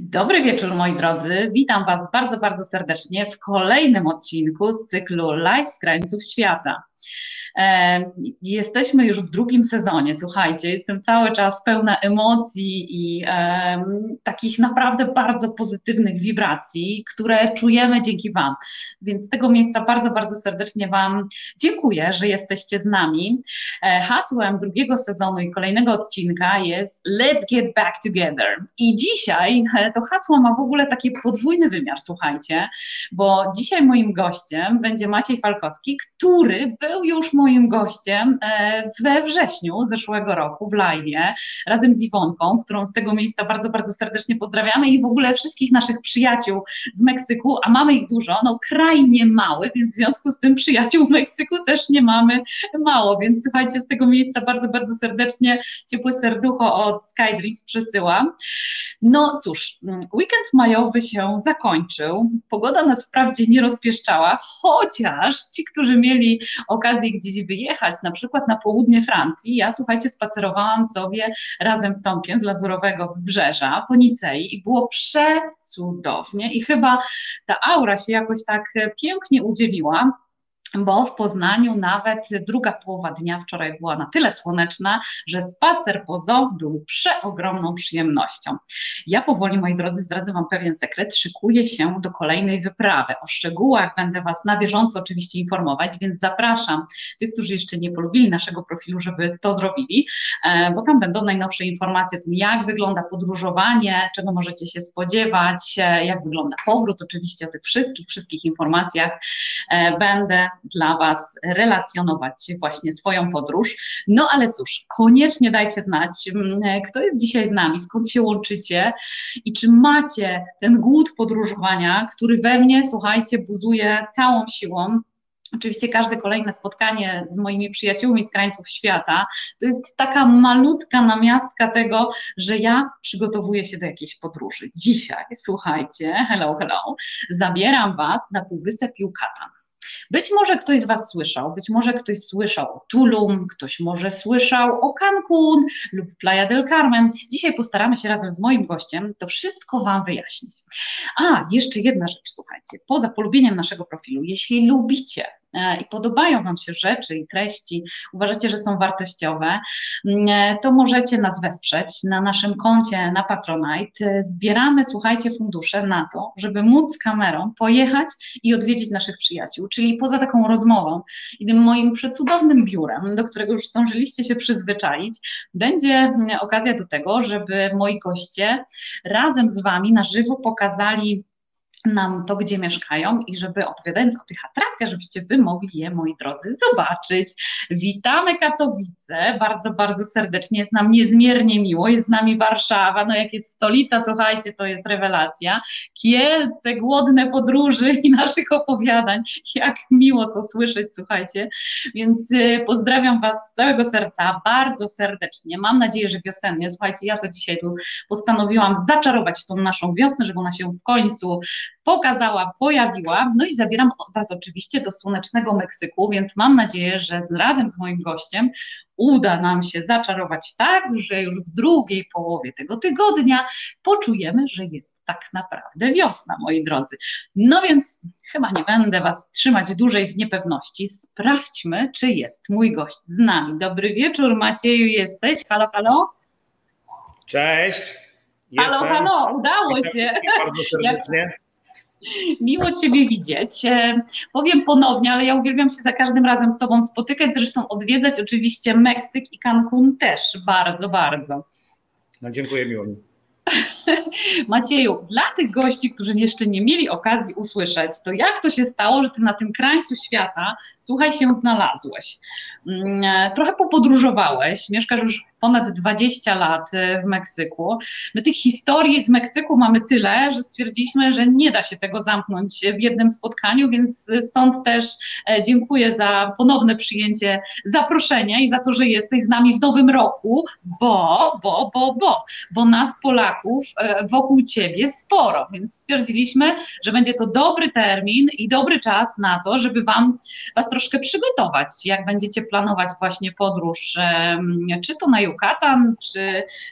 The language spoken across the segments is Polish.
Dobry wieczór, moi drodzy. Witam Was bardzo, bardzo serdecznie w kolejnym odcinku z cyklu Live z krańców świata. Jesteśmy już w drugim sezonie, słuchajcie, jestem cały czas pełna emocji i e, takich naprawdę bardzo pozytywnych wibracji, które czujemy dzięki Wam. Więc z tego miejsca bardzo, bardzo serdecznie Wam dziękuję, że jesteście z nami. E, hasłem drugiego sezonu i kolejnego odcinka jest Let's Get Back Together. I dzisiaj e, to hasło ma w ogóle taki podwójny wymiar, słuchajcie, bo dzisiaj moim gościem będzie Maciej Falkowski, który był już moim gościem e, we wrześniu zeszłego roku w live razem z Iwonką, którą z tego miejsca bardzo, bardzo serdecznie pozdrawiamy i w ogóle wszystkich naszych przyjaciół z Meksyku, a mamy ich dużo, no kraj nie mały, więc w związku z tym przyjaciół w Meksyku też nie mamy mało, więc słuchajcie, z tego miejsca bardzo, bardzo serdecznie ciepłe serducho od Skydreams przesyłam. No cóż, weekend majowy się zakończył, pogoda nas wprawdzie nie rozpieszczała, chociaż ci, którzy mieli okazję gdzieś wyjechać, na przykład na południe Francji, ja słuchajcie, spacerowałam sobie razem z Tomkiem z Lazurowego Wybrzeża po Nicei i było przecudownie i chyba ta aura się jakoś tak pięknie udzieliła bo w Poznaniu nawet druga połowa dnia wczoraj była na tyle słoneczna, że spacer po zoo był przeogromną przyjemnością. Ja powoli, moi drodzy, zdradzę Wam pewien sekret, szykuję się do kolejnej wyprawy. O szczegółach będę Was na bieżąco oczywiście informować, więc zapraszam tych, którzy jeszcze nie polubili naszego profilu, żeby to zrobili, e, bo tam będą najnowsze informacje o tym, jak wygląda podróżowanie, czego możecie się spodziewać, e, jak wygląda powrót, oczywiście o tych wszystkich, wszystkich informacjach e, będę dla Was relacjonować właśnie swoją podróż. No ale cóż, koniecznie dajcie znać, mm, kto jest dzisiaj z nami, skąd się łączycie i czy macie ten głód podróżowania, który we mnie, słuchajcie, buzuje całą siłą. Oczywiście każde kolejne spotkanie z moimi przyjaciółmi z krańców świata to jest taka malutka namiastka tego, że ja przygotowuję się do jakiejś podróży. Dzisiaj, słuchajcie, hello, hello, zabieram Was na Półwysep Yucatan. Być może ktoś z Was słyszał, być może ktoś słyszał o Tulum, ktoś może słyszał o Cancun lub Playa del Carmen. Dzisiaj postaramy się razem z moim gościem to wszystko Wam wyjaśnić. A, jeszcze jedna rzecz, słuchajcie, poza polubieniem naszego profilu, jeśli lubicie i podobają Wam się rzeczy i treści, uważacie, że są wartościowe, mm, e, to możecie nas wesprzeć na naszym koncie na Patronite. Zbieramy, słuchajcie, fundusze na to, żeby móc z kamerą pojechać i odwiedzić naszych przyjaciół. Czyli poza taką rozmową i tym moim przecudownym biurem, do którego już zdążyliście się przyzwyczaić, będzie mm, okazja do tego, żeby moi goście razem z Wami na żywo pokazali nam to, gdzie mieszkają i żeby opowiadając o tych atrakcjach, żebyście wy mogli je, moi drodzy, zobaczyć. Witamy Katowice, bardzo, bardzo serdecznie, jest nam niezmiernie miło, jest z nami Warszawa, no jak jest stolica, słuchajcie, to jest rewelacja. Kielce, głodne podróży i naszych opowiadań, jak miło to słyszeć, słuchajcie, więc y, pozdrawiam was z całego serca, bardzo serdecznie, mam nadzieję, że wiosennie, słuchajcie, ja to dzisiaj tu postanowiłam zaczarować tą naszą wiosnę, żeby ona się w końcu pokazała, pojawiła. No i zabieram Was oczywiście do słonecznego Meksyku, więc mam nadzieję, że razem z moim gościem uda nam się zaczarować tak, że już w drugiej połowie tego tygodnia poczujemy, że jest tak naprawdę wiosna, moi drodzy. No więc chyba nie będę Was trzymać dłużej w niepewności. Sprawdźmy, czy jest mój gość z nami. Dobry wieczór, Macieju, jesteś? Halo, halo? Cześć. Jestem. Halo, halo, udało się. Bardzo serdecznie. Miło Ciebie widzieć. Powiem ponownie, ale ja uwielbiam się za każdym razem z Tobą spotykać, zresztą odwiedzać oczywiście Meksyk i Cancun też bardzo, bardzo. No dziękuję, miło mi. Macieju, dla tych gości, którzy jeszcze nie mieli okazji usłyszeć, to jak to się stało, że ty na tym krańcu świata, słuchaj, się znalazłeś? Mm, e, trochę popodróżowałeś, mieszkasz już ponad 20 lat e, w Meksyku. My tych historii z Meksyku mamy tyle, że stwierdziliśmy, że nie da się tego zamknąć w jednym spotkaniu, więc stąd też e, dziękuję za ponowne przyjęcie zaproszenia i za to, że jesteś z nami w nowym roku, bo, bo, bo, bo, bo nas Polaków wokół ciebie sporo, więc stwierdziliśmy, że będzie to dobry termin i dobry czas na to, żeby wam was troszkę przygotować, jak będziecie planować właśnie podróż, czy to na Yucatan, czy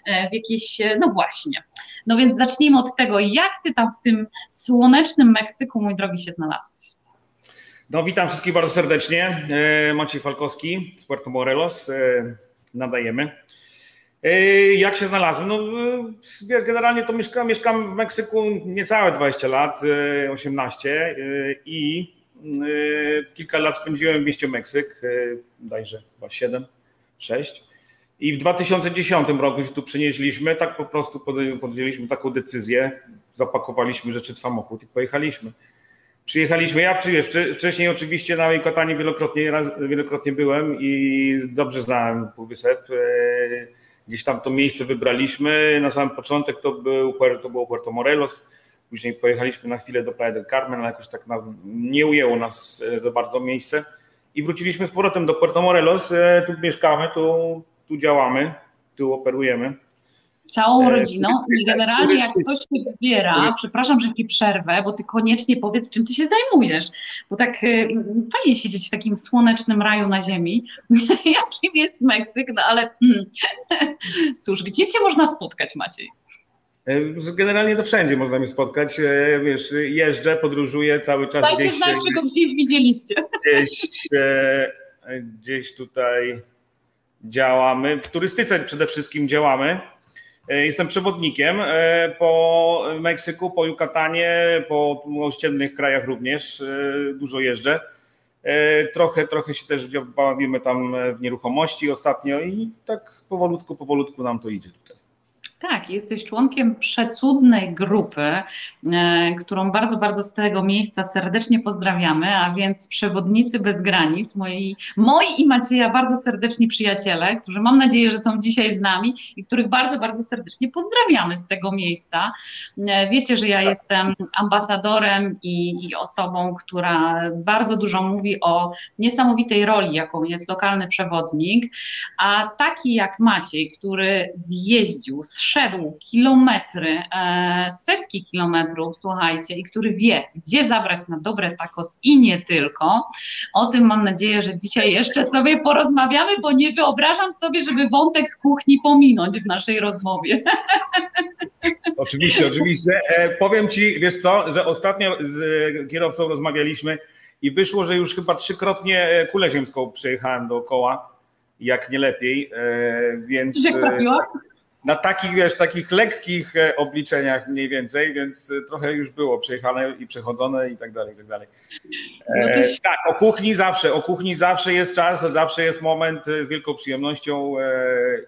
e, w jakieś, e, no właśnie, No więc zacznijmy od tego, jak ty tam w tym słonecznym Meksyku, mój drogi, się znalazłeś? No witam wszystkich bardzo serdecznie. E, Maciej Falkowski z Puerto Morelos. Nadajemy. Jak się znalazłem? No, generalnie to mieszkam, mieszkam w Meksyku niecałe 20 lat, 18 i kilka lat spędziłem w mieście Meksyk, dajże chyba 7, 6. I w 2010 roku się tu przenieśliśmy, tak po prostu podjęliśmy taką decyzję, zapakowaliśmy rzeczy w samochód i pojechaliśmy. Przyjechaliśmy, ja wcześniej oczywiście na Yucatanie wielokrotnie, wielokrotnie byłem i dobrze znałem Półwysep. E, gdzieś tam to miejsce wybraliśmy. Na samym początek to, był, to było Puerto Morelos, później pojechaliśmy na chwilę do Playa del Carmen, ale jakoś tak nie ujęło nas e, za bardzo miejsce. I wróciliśmy z powrotem do Puerto Morelos. E, tu mieszkamy, tu, tu działamy, tu operujemy całą e, rodziną i generalnie jak ktoś się wybiera, przepraszam, że ci przerwę, bo ty koniecznie powiedz, czym ty się zajmujesz, bo tak fajnie siedzieć w takim słonecznym raju na ziemi, jakim jest Meksyk, no ale hmm, cóż, gdzie cię można spotkać Maciej? E, generalnie to wszędzie można mnie spotkać. E, wiesz, jeżdżę, podróżuję cały czas. Dajcie gdzieś, znać, że go gdzieś widzieliście. Gdzieś, gdzieś tutaj działamy. W turystyce przede wszystkim działamy. E, jestem przewodnikiem e, po Meksyku, po Yucatanie, po ościennych krajach również. E, dużo jeżdżę. Trochę, trochę się też bawimy tam w nieruchomości ostatnio i tak powolutku, powolutku nam to idzie tutaj. Tak, jesteś członkiem przecudnej grupy, e, którą bardzo, bardzo z tego miejsca serdecznie pozdrawiamy, a więc Przewodnicy Bez Granic, moi, moi i Macieja bardzo serdeczni przyjaciele, którzy mam nadzieję, że są dzisiaj z nami i których bardzo, bardzo serdecznie pozdrawiamy z tego miejsca. E, wiecie, że ja tak. jestem ambasadorem i, i osobą, która bardzo dużo mówi o niesamowitej roli, jaką jest lokalny przewodnik, a taki jak Maciej, który zjeździł z szedł kilometry, e, setki kilometrów, słuchajcie, i który wie, gdzie zabrać na dobre tacos i nie tylko. O tym mam nadzieję, że dzisiaj jeszcze sobie porozmawiamy, bo nie wyobrażam sobie, żeby wątek kuchni pominąć w naszej rozmowie. Oczywiście, oczywiście. E, powiem Ci, wiesz co, że ostatnio z kierowcą rozmawialiśmy i wyszło, że już chyba trzykrotnie e, kulę ziemską przejechałem dookoła, jak nie lepiej, więc... Jak trafiła? Na takich, wiesz, takich lekkich e, obliczeniach mniej więcej, więc e, trochę już było przejechane i przechodzone i tak dalej, i tak dalej. No e, tak, o kuchni zawsze, o kuchni zawsze jest czas, zawsze jest moment z wielką przyjemnością e,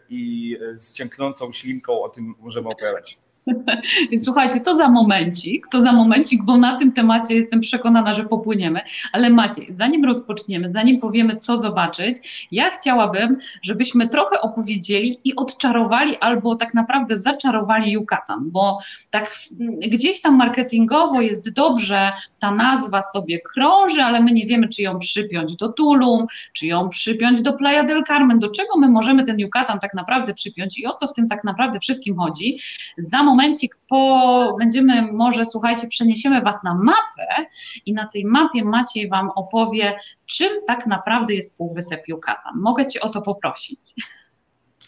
i z cięknącą ślinką o tym możemy opowiadać. Więc słuchajcie, to za momencik, to za momencik, bo na tym temacie jestem przekonana, że popłyniemy. Ale Maciej, zanim rozpoczniemy, zanim powiemy, co zobaczyć, ja chciałabym, żebyśmy trochę opowiedzieli i odczarowali, albo tak naprawdę zaczarowali Yucatan, bo tak gdzieś tam marketingowo jest dobrze, ta nazwa sobie krąży, ale my nie wiemy, czy ją przypiąć do Tulum, czy ją przypiąć do Playa del Carmen, do czego my możemy ten Yucatan tak naprawdę przypiąć i o co w tym tak naprawdę wszystkim chodzi. Za momencik po, będziemy, może słuchajcie, przeniesiemy Was na mapę i na tej mapie Maciej Wam opowie, czym tak naprawdę jest Półwysep Yucatan. Mogę Cię o to poprosić.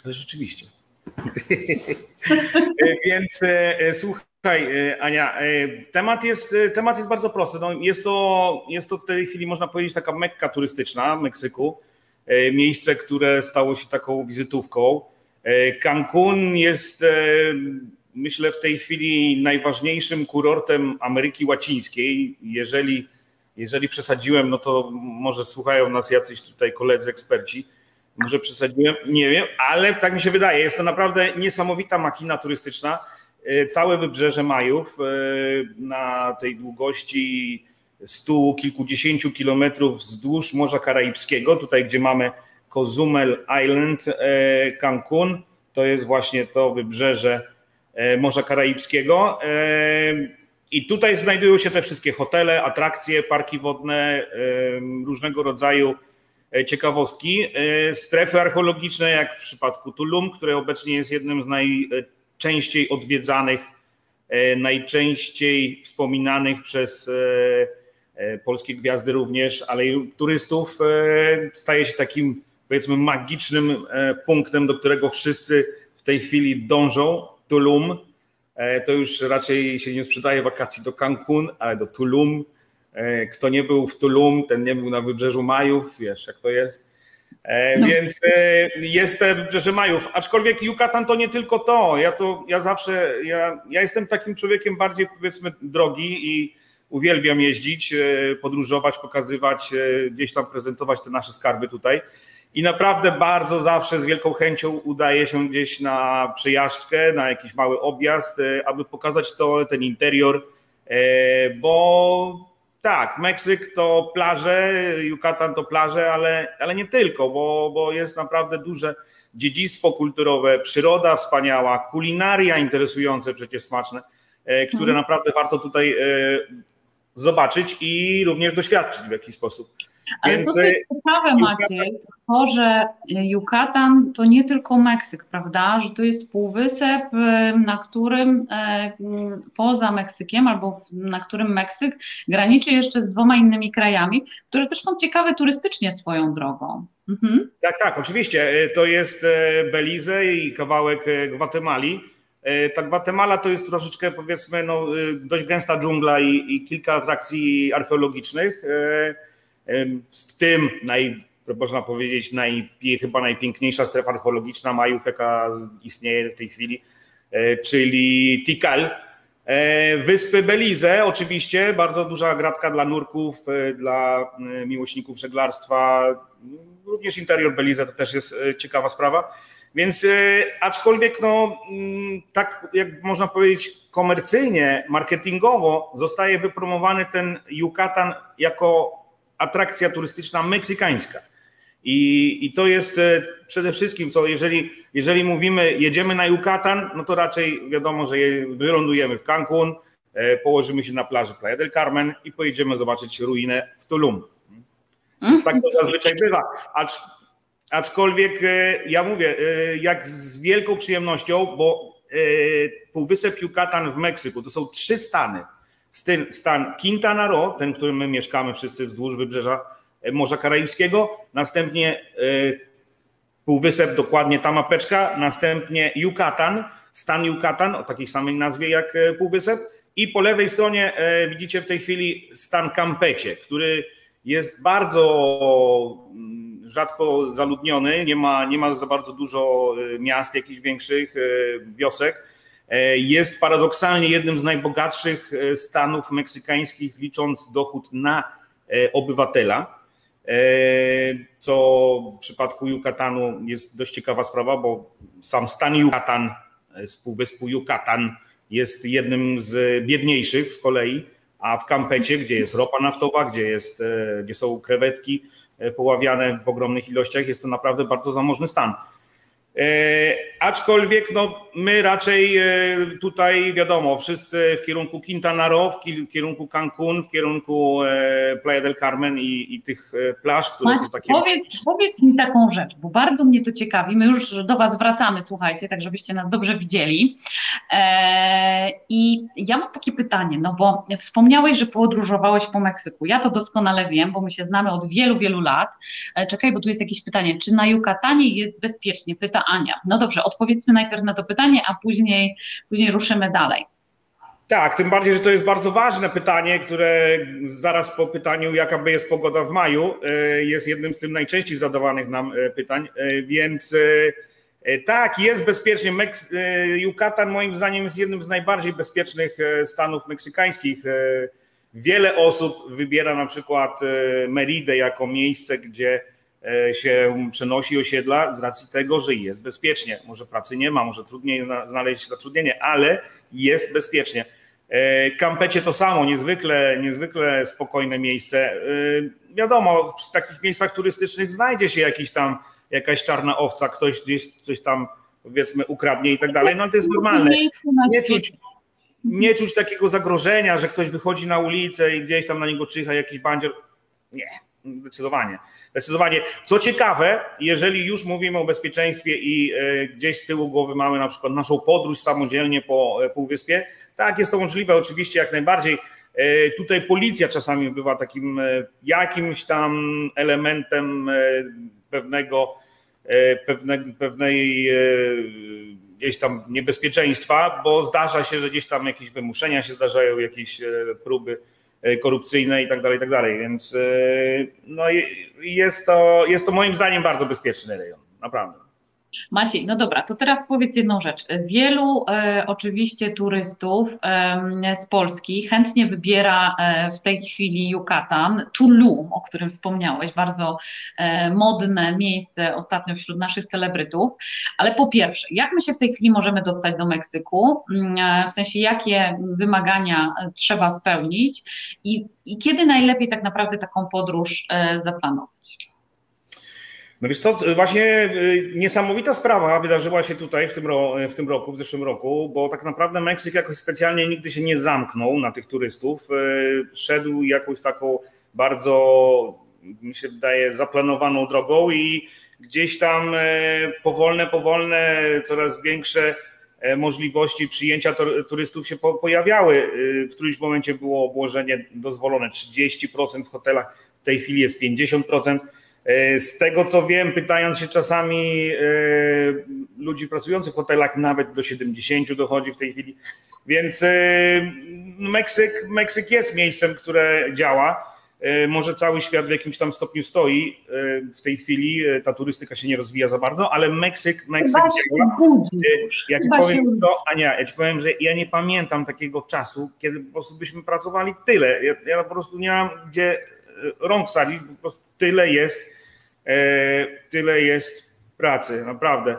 Ale rzeczywiście. Więc e, słuchaj, e, Ania, e, temat jest, temat jest bardzo prosty. No, jest, to, jest to w tej chwili, można powiedzieć, taka mekka turystyczna w Meksyku. Miejsce, które stało się taką wizytówką. Cancun jest myślę, w tej chwili najważniejszym kurortem Ameryki Łacińskiej. Jeżeli, jeżeli przesadziłem, no to może słuchają nas jacyś tutaj koledzy eksperci. Może przesadziłem, nie wiem, ale tak mi się wydaje. Jest to naprawdę niesamowita machina turystyczna. E, całe wybrzeże Majów e, na tej długości stu kilkudziesięciu kilometrów wzdłuż Morza Karaibskiego, tutaj gdzie mamy Cozumel Island, e, Cancun, to jest właśnie to wybrzeże Morza Karaibskiego. E, I tutaj znajdują się te wszystkie hotele, atrakcje, parki wodne, e, różnego rodzaju ciekawostki. Strefy archeologiczne, jak w przypadku Tulum, które obecnie jest jednym z najczęściej odwiedzanych, najczęściej wspominanych przez polskie gwiazdy również, ale i turystów, staje się takim powiedzmy magicznym punktem, do którego wszyscy w tej chwili dążą Tulum. to już raczej się nie sprzedaje wakacji do Cancun, ale do Tulum. Kto nie był w Tulum, ten nie był na wybrzeżu Majów, wiesz jak to jest. No. Więc jest te wybrzeże Majów. Aczkolwiek Yucatan to nie tylko to. Ja to ja zawsze, ja, ja jestem takim człowiekiem bardziej powiedzmy drogi i uwielbiam jeździć, podróżować, pokazywać, gdzieś tam prezentować te nasze skarby tutaj. I naprawdę bardzo zawsze z wielką chęcią udaje się gdzieś na przejażdżkę, na jakiś mały objazd, e, aby pokazać to, ten interior, e, bo tak, Meksyk to plaże, Yucatan to plaże, ale, ale nie tylko, bo, bo jest naprawdę duże dziedzictwo kulturowe, przyroda wspaniała, kulinaria interesujące, przecież smaczne, e, które mhm. naprawdę warto tutaj zobaczyć i również doświadczyć w jakiś sposób. Ale Więc to, co jest ciekawe, Maciej, to, że Yucatan to nie tylko Meksyk, prawda? Że to jest półwysep, na którym e, poza Meksykiem albo na którym Meksyk graniczy jeszcze z dwoma innymi krajami, które też są ciekawe turystycznie swoją drogą. Mhm. Tak, tak, oczywiście. To jest Belize i kawałek Gwatemali. Ta Gwatemala to jest troszeczkę powiedzmy no, dość gęsta dżungla i, i kilka atrakcji archeologicznych w tym naj, można powiedzieć naj, chyba najpiękniejsza strefa archeologiczna Majów, jaka istnieje w tej chwili, e, czyli Tikal. E, wyspy Belize, oczywiście, bardzo duża gratka dla nurków, e, dla miłośników żeglarstwa. Również interior Belize to też jest ciekawa sprawa. Więc aczkolwiek, no, mm, tak jak można powiedzieć, komercyjnie, marketingowo zostaje wypromowany ten Yucatan jako atrakcja turystyczna meksykańska. I, I to jest e, przede wszystkim, co jeżeli, jeżeli mówimy, jedziemy na Yucatan, no to raczej wiadomo, że wylądujemy w Cancun, e, położymy się na plaży Playa del Carmen i pojedziemy zobaczyć ruinę w Tulum. Więc tak to zazwyczaj bywa. Acz, aczkolwiek e, ja mówię, jak z wielką przyjemnością, bo Półwysep Yucatan w Meksyku to są trzy stany stan Quintana Roo, ten, w którym my mieszkamy wszyscy wzdłuż wybrzeża e, Morza Karaibskiego, następnie e, Półwysep, dokładnie ta mapeczka, następnie Yucatan, stan Yucatan o takiej samej nazwie jak e, Półwysep. I po lewej stronie widzicie w tej chwili stan Campecie, który jest bardzo mm, rzadko zaludniony, nie ma, nie ma za bardzo dużo miast jakichś większych, wiosek, jest paradoksalnie jednym z najbogatszych e, stanów meksykańskich, licząc dochód na e, obywatela. Co w przypadku Yucatanu jest dość ciekawa sprawa, bo sam stan Yucatan z półwyspu Yucatan jest jednym z biedniejszych z kolei, a w Campecie, gdzie jest ropa naftowa, gdzie, jest, gdzie są krewetki poławiane w ogromnych ilościach, jest to naprawdę bardzo zamożny stan. E, aczkolwiek no, my raczej e, tutaj wiadomo, wszyscy w kierunku Quintana Roo, w kierunku Cancun, w kierunku e, Playa del Carmen i, i tych plaż, które Masz, są takie. Powiedz, powiedz mi taką rzecz, bo bardzo mnie to ciekawi. My już do Was wracamy, słuchajcie, tak żebyście nas dobrze widzieli. I ja mam takie pytanie, no bo wspomniałeś, że podróżowałeś po Meksyku. Ja to doskonale wiem, bo my się znamy od wielu, wielu lat. Czekaj, bo tu jest jakieś pytanie. Czy na Yucatanie jest bezpiecznie? Pyta Ania. No dobrze, odpowiedzmy najpierw na to pytanie, a później, później ruszymy dalej. Tak, tym bardziej, że to jest bardzo ważne pytanie, które zaraz po pytaniu, jaka by jest pogoda w maju, e, jest jednym z tym najczęściej zadawanych nam e, pytań, e, więc tak, jest bezpiecznie. Yucatan moim zdaniem jest jednym z najbardziej bezpiecznych stanów meksykańskich. Wiele osób wybiera na przykład Meridę jako miejsce, gdzie się przenosi osiedla z racji tego, że jest bezpiecznie. Może pracy nie ma, może trudniej znaleźć zatrudnienie, ale jest bezpiecznie. Kampecie to samo, niezwykle, niezwykle spokojne miejsce. E, wiadomo, w takich miejscach turystycznych znajdzie się jakiś tam, jakaś czarna owca, ktoś gdzieś coś tam powiedzmy ukradnie i tak dalej, no ale to jest normalne. Nie czuć, nie czuć takiego zagrożenia, że ktoś wychodzi na ulicę i gdzieś tam na niego czyha jakiś bandzior. Nie, Zdecydowanie. Zdecydowanie. Co ciekawe, jeżeli już mówimy o bezpieczeństwie i e, gdzieś z tyłu głowy mamy na przykład naszą podróż samodzielnie po e, Półwyspie, tak, jest to możliwe, oczywiście jak najbardziej. E, tutaj policja czasami bywa takim jakimś tam elementem pewnego, pewnej gdzieś tam niebezpieczeństwa, bo zdarza się, że gdzieś tam jakieś wymuszenia się zdarzają, jakieś próby korupcyjne i tak dalej, i tak dalej. Więc no, jest, to, jest to moim zdaniem bardzo bezpieczny rejon, naprawdę. Maciej, no dobra, to teraz powiedz jedną rzecz. Wielu e, oczywiście turystów e, z Polski chętnie wybiera e, w tej chwili Yucatan, Tulum, o którym wspomniałeś, bardzo e, modne miejsce ostatnio wśród naszych celebrytów, ale po pierwsze, jak my się w tej chwili możemy dostać do Meksyku, mm, e, w sensie jakie wymagania trzeba spełnić i, i kiedy najlepiej tak naprawdę taką podróż e, zaplanować? No wiesz co, właśnie y, niesamowita sprawa wydarzyła się tutaj w tym, w tym roku, w zeszłym roku, bo tak naprawdę Meksyk jakoś specjalnie nigdy się nie zamknął na tych turystów. Y, szedł jakąś taką bardzo, mi się wydaje, zaplanowaną drogą i gdzieś tam y, powolne, powolne, coraz większe możliwości przyjęcia turystów się pojawiały. W którymś momencie było obłożenie dozwolone 30% w hotelach, w tej chwili jest 50%. E, z tego co wiem, pytając się czasami e, ludzi pracujących w hotelach, nawet do 70 dochodzi w tej chwili. Więc e, Meksyk, Meksyk jest miejscem, które działa. Może cały świat w jakimś tam stopniu stoi w tej chwili, ta turystyka się nie rozwija za bardzo, ale Meksyk, Meksyk działa. Ja ci powiem co, Ania, ja ci powiem, że ja nie pamiętam takiego czasu, kiedy po prostu byśmy pracowali tyle. Ja, ja po prostu nie mam gdzie rąk wsadzić, po prostu tyle jest tyle jest pracy, naprawdę.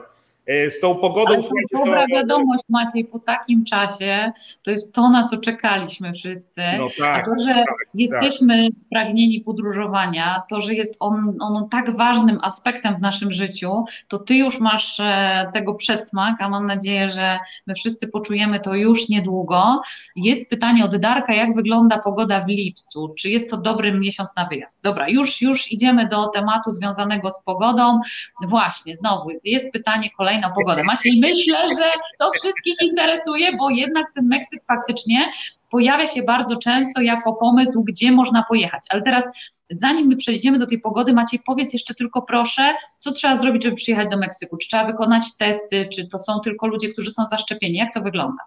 E, z tą pogodą. Ale dobra to... wiadomość, Maciej, po takim czasie to jest to, na co czekaliśmy wszyscy. No tak, A to, że tak, jesteśmy tak. pragnieni podróżowania, to, że jest on, on tak ważnym aspektem w naszym życiu, to ty już masz e, tego przedsmak, a mam nadzieję, że my wszyscy poczujemy to już niedługo. Jest pytanie od Darka, jak wygląda pogoda w lipcu? Czy jest to dobry miesiąc na wyjazd? Dobra, już, już idziemy do tematu związanego z pogodą. Właśnie, znowu jest pytanie kolejne kolejną pogodę. Maciej, myślę, że to wszystkich interesuje, bo jednak ten Meksyk faktycznie pojawia się bardzo często jako pomysł, gdzie można pojechać. Ale teraz, zanim my przejdziemy do tej pogody, Maciej, powiedz jeszcze tylko proszę, co trzeba zrobić, żeby przyjechać do Meksyku? Czy trzeba wykonać testy, czy to są tylko ludzie, którzy są zaszczepieni? Jak to wygląda?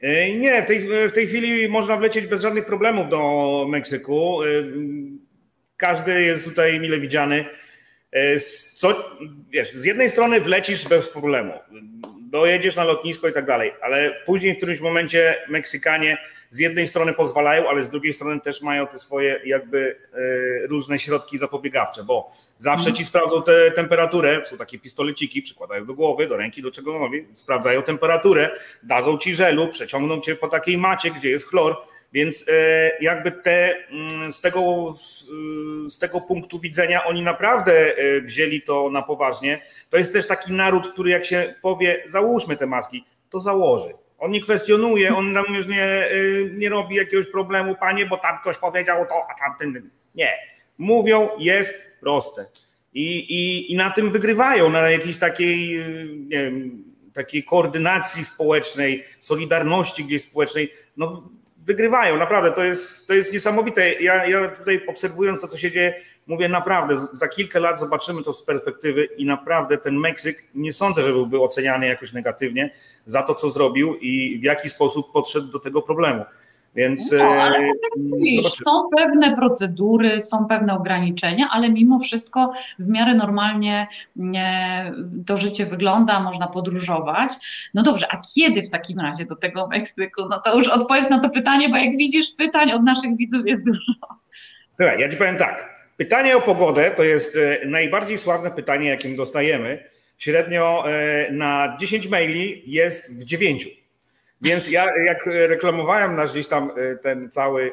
E, nie, w tej, w tej chwili można wlecieć bez żadnych problemów do Meksyku. E, każdy jest tutaj mile widziany. E, co, wiesz, z jednej strony wlecisz bez problemu, dojedziesz na lotnisko i tak dalej, ale później w którymś momencie Meksykanie z jednej strony pozwalają, ale z drugiej strony też mają te swoje jakby e, różne środki zapobiegawcze, bo zawsze ci sprawdzą tę temperaturę, są takie pistoleciki, przykładają do głowy, do ręki, do czego sprawdzają temperaturę, dadzą ci żelu, przeciągną cię po takiej macie, gdzie jest chlor, więc e, jakby te, mm, z, tego, z tego punktu widzenia oni naprawdę e, wzięli to na poważnie. To jest też taki naród, który jak się powie, załóżmy te maski, to założy. On nie kwestionuje, on nam już nie, e, nie robi jakiegoś problemu, panie, bo tam ktoś powiedział to, a tamten. Nie. Mówią, jest proste. I, i, i na tym wygrywają, na jakiejś takiej, nie wiem, takiej koordynacji społecznej, solidarności gdzieś społecznej. No, wygrywają, naprawdę, to jest, to jest niesamowite. Ja, ja tutaj obserwując to, co się dzieje, mówię naprawdę, za kilka lat zobaczymy to z perspektywy i naprawdę ten Meksyk nie sądzę, że byłby oceniany jakoś negatywnie za to, co zrobił i w jaki sposób podszedł do tego problemu. Więc no, ale e, tak mówisz, są pewne procedury, są pewne ograniczenia, ale mimo wszystko w miarę normalnie to życie wygląda, można podróżować. No dobrze, a kiedy w takim razie do tego Meksyku? No to już odpowiedz na to pytanie, bo jak widzisz, pytań od naszych widzów jest dużo. Słuchaj, ja ci powiem tak. Pytanie o pogodę to jest e, najbardziej sławne pytanie, jakim dostajemy. Średnio e, na 10 maili jest w 9. Więc ja jak reklamowałem nasz gdzieś tam e, ten cały e,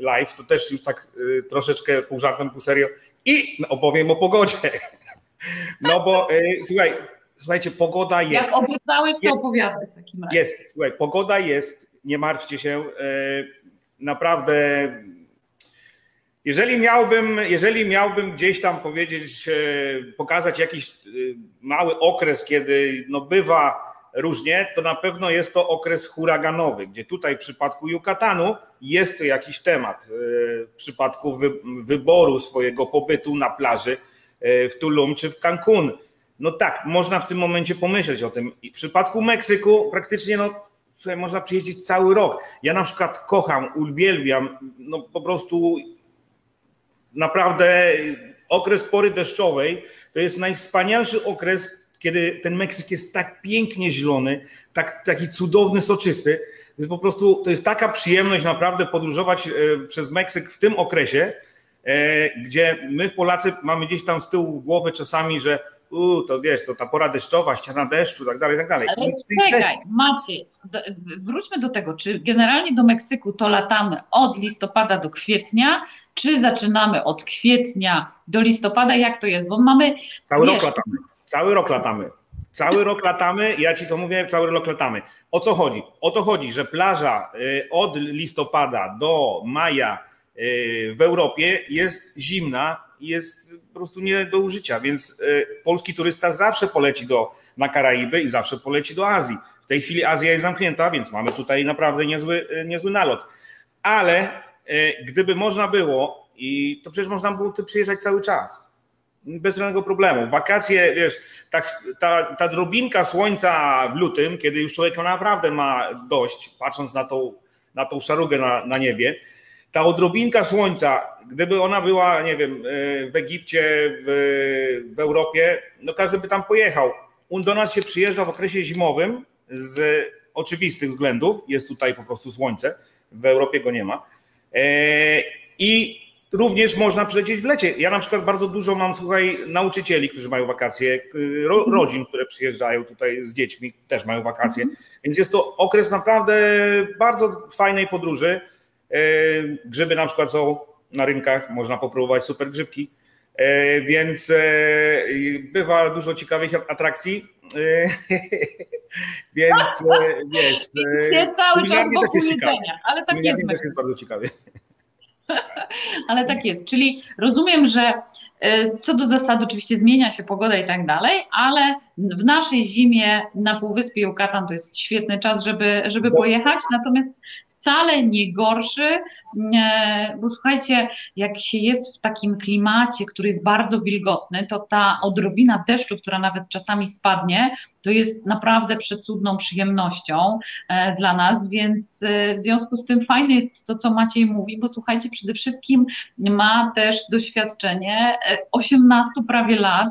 live, to też już tak e, troszeczkę pół żartem, pół serio i opowiem o pogodzie. No bo słuchaj, słuchajcie, pogoda jest. Jak obiecałeś, to opowiadaj w takim razie. Jest, słuchaj, pogoda jest, nie martwcie się, naprawdę jeżeli miałbym, jeżeli miałbym gdzieś tam powiedzieć, pokazać jakiś mały okres, kiedy no bywa różnie, to na pewno jest to okres huraganowy, gdzie tutaj w przypadku Yucatanu jest to jakiś temat. E, w przypadku wyboru swojego pobytu na plaży e, w Tulum czy w Cancun. No tak, można w tym momencie pomyśleć o tym. I w przypadku Meksyku praktycznie no, słuchaj, można przyjeździć cały rok. Ja na przykład kocham, uwielbiam, no po prostu naprawdę okres pory deszczowej to jest najwspanialszy okres, kiedy ten Meksyk jest tak pięknie zielony, tak, taki cudowny, soczysty. To jest po prostu, to jest taka przyjemność naprawdę podróżować e, przez Meksyk w tym okresie, e, gdzie my Polacy mamy gdzieś tam z tyłu głowy czasami, że u, to wiesz, to ta pora deszczowa, ściana deszczu, tak dalej, tak dalej. Ale czekaj, Maciej, wróćmy do tego, czy generalnie do Meksyku to latamy od listopada do kwietnia, czy zaczynamy od kwietnia do listopada, jak to jest, bo mamy... Cały wiesz, rok latamy, cały rok latamy. Cały rok latamy, ja ci to mówię, cały rok latamy. O co chodzi? O to chodzi, że plaża y, od listopada do maja y, w Europie jest zimna i jest po prostu nie do użycia, więc y, polski turysta zawsze poleci do, na Karaiby i zawsze poleci do Azji. W tej chwili Azja jest zamknięta, więc mamy tutaj naprawdę niezły, niezły nalot. Ale gdyby można było, i to przecież można było tu przyjeżdżać cały czas bez żadnego problemu. Wakacje, wiesz, ta, ta, ta drobinka słońca w lutym, kiedy już człowiek naprawdę ma dość, patrząc na tą, na tą szarugę na, na niebie, ta odrobinka słońca, gdyby ona była, nie wiem, e, w Egipcie, w, w Europie, no każdy by tam pojechał. Do nas się przyjeżdża w okresie zimowym z oczywistych względów, jest tutaj po prostu słońce, w Europie go nie ma. E, I również można przylecieć w lecie. Ja na przykład bardzo dużo mam, słuchaj, nauczycieli, którzy mają wakacje, ro, mhm. rodzin, które przyjeżdżają tutaj z dziećmi, też mają wakacje. Mhm. Więc jest to okres naprawdę bardzo fajnej podróży. E, grzyby na przykład są na rynkach, można popróbować super grzybki. E, więc bywa dużo ciekawych atrakcji. Więc wiesz. Jest cały czas wokół jedzenia, ale tak jest. też jest bardzo ciekawy. Ale tak jest, czyli rozumiem, że y, co do zasady oczywiście zmienia się pogoda i tak dalej, ale w naszej zimie na Półwyspie Yucatan to jest świetny czas, żeby, żeby pojechać, natomiast wcale nie gorszy, bo słuchajcie, jak się jest w takim klimacie, który jest bardzo wilgotny, to ta odrobina deszczu, która nawet czasami spadnie, to jest naprawdę przecudną przyjemnością e, dla nas, więc e, w związku z tym fajne jest to, co Maciej mówi, bo słuchajcie, przede wszystkim ma też doświadczenie 18 e, prawie lat,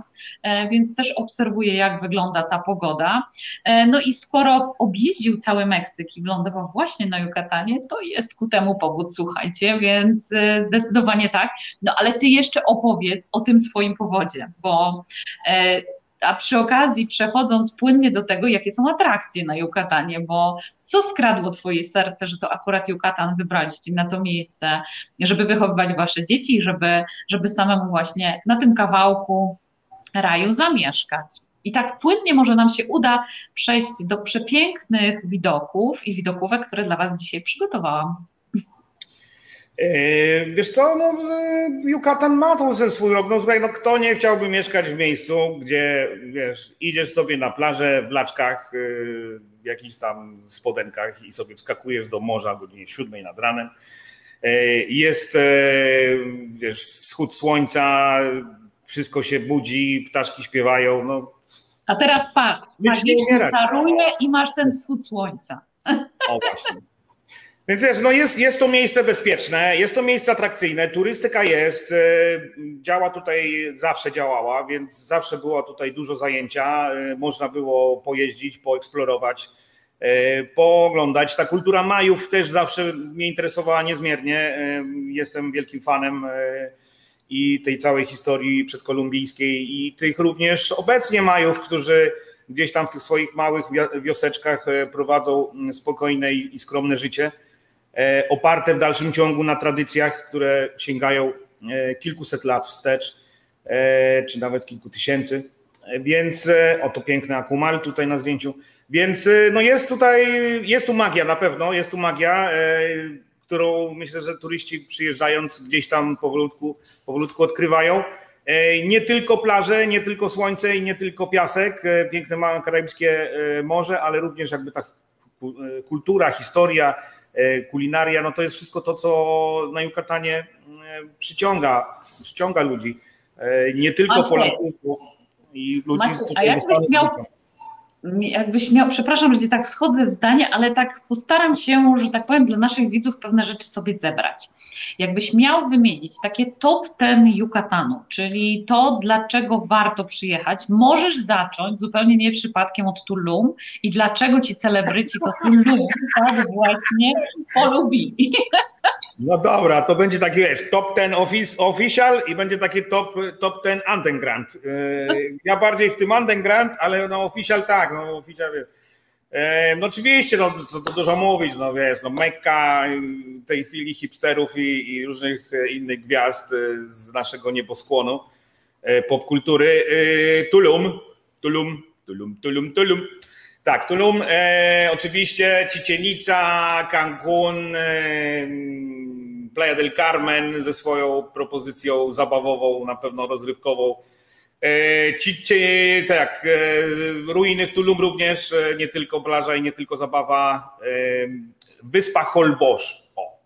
więc też obserwuje, jak wygląda ta pogoda. No i skoro objeździł cały Meksyk i wylądował właśnie na Yucatanie, to jest ku temu powód, słuchajcie, więc zdecydowanie tak. No ale ty jeszcze opowiedz o tym swoim powodzie, bo a przy okazji przechodząc płynnie do tego, jakie są atrakcje na Yucatanie, bo co skradło Twoje serce, że to akurat Yucatan wybraliście na to miejsce, żeby wychowywać Wasze dzieci, żeby, żeby samemu właśnie na tym kawałku raju zamieszkać. I tak płynnie może nam się uda przejść do przepięknych widoków i widokówek, które dla Was dzisiaj przygotowałam. E, wiesz co, no, e, Yucatan ma tą ze swój rok. No słuchaj, no kto nie chciałby mieszkać w miejscu, gdzie wiesz, idziesz sobie na plażę w laczkach, e, w jakichś tam spodenkach i sobie wskakujesz do morza o godzinie siódmej nad ranem. Jest wiesz, wschód słońca, wszystko się budzi, ptaszki śpiewają. No. A teraz patrz, magicznie paruje i masz ten wschód słońca. O właśnie. Więc wiesz, no jest, jest to miejsce bezpieczne, jest to miejsce atrakcyjne, turystyka jest, e, działa tutaj, zawsze działała, więc zawsze było tutaj dużo zajęcia, e, można było pojeździć, poeksplorować, e, pooglądać. Ta kultura Majów też zawsze mnie interesowała niezmiernie, jestem wielkim fanem i tej całej historii przedkolumbijskiej i tych również obecnie Majów, którzy gdzieś tam w tych swoich małych wioseczkach prowadzą spokojne i skromne życie. E, oparte w dalszym ciągu na tradycjach, które sięgają e, kilkuset lat wstecz, e, czy nawet kilku tysięcy. Więc oto piękny akumal tutaj na zdjęciu. Więc no jest tutaj, jest tu magia na pewno, jest tu magia, którą myślę, że turyści przyjeżdżając gdzieś tam powolutku, powolutku odkrywają. Nie tylko plaże, nie tylko słońce i nie tylko piasek, piękne karaibskie morze, ale również jakby ta kultura, historia, kulinaria, no to jest wszystko to, co na Yucatanie e, przyciąga, przyciąga ludzi. E, nie tylko Polaków. I ludzi Maciej, a jakbyś miał, jakbyś miał, przepraszam, że tak wchodzę w zdanie, ale tak postaram się, że tak powiem, dla naszych widzów pewne rzeczy sobie zebrać. Jakbyś miał wymienić takie top ten Yucatanu, czyli to, dlaczego warto przyjechać, możesz zacząć zupełnie nie przypadkiem od Tulum i dlaczego ci celebryci to Tulum tak właśnie polubili. No dobra, to będzie taki, wiesz, top ten office, official i będzie taki top, top ten underground. E, ja bardziej w tym underground, ale no official tak, no official wiesz. E, no oczywiście, no co to dużo mówić, no wiesz, no Mekka tej chwili hipsterów i, i różnych innych gwiazd z naszego nieboskłonu e, popkultury. Tulum, Tulum, Tulum, Tulum, Tulum. Tak, Tulum, e, oczywiście Cicienica, Cancun, e, Playa del Carmen ze swoją propozycją zabawową, na pewno rozrywkową. E, Cicie, tak, e, ruiny w Tulum również, e, nie tylko plaża i nie tylko zabawa. E, wyspa Holbosz. O.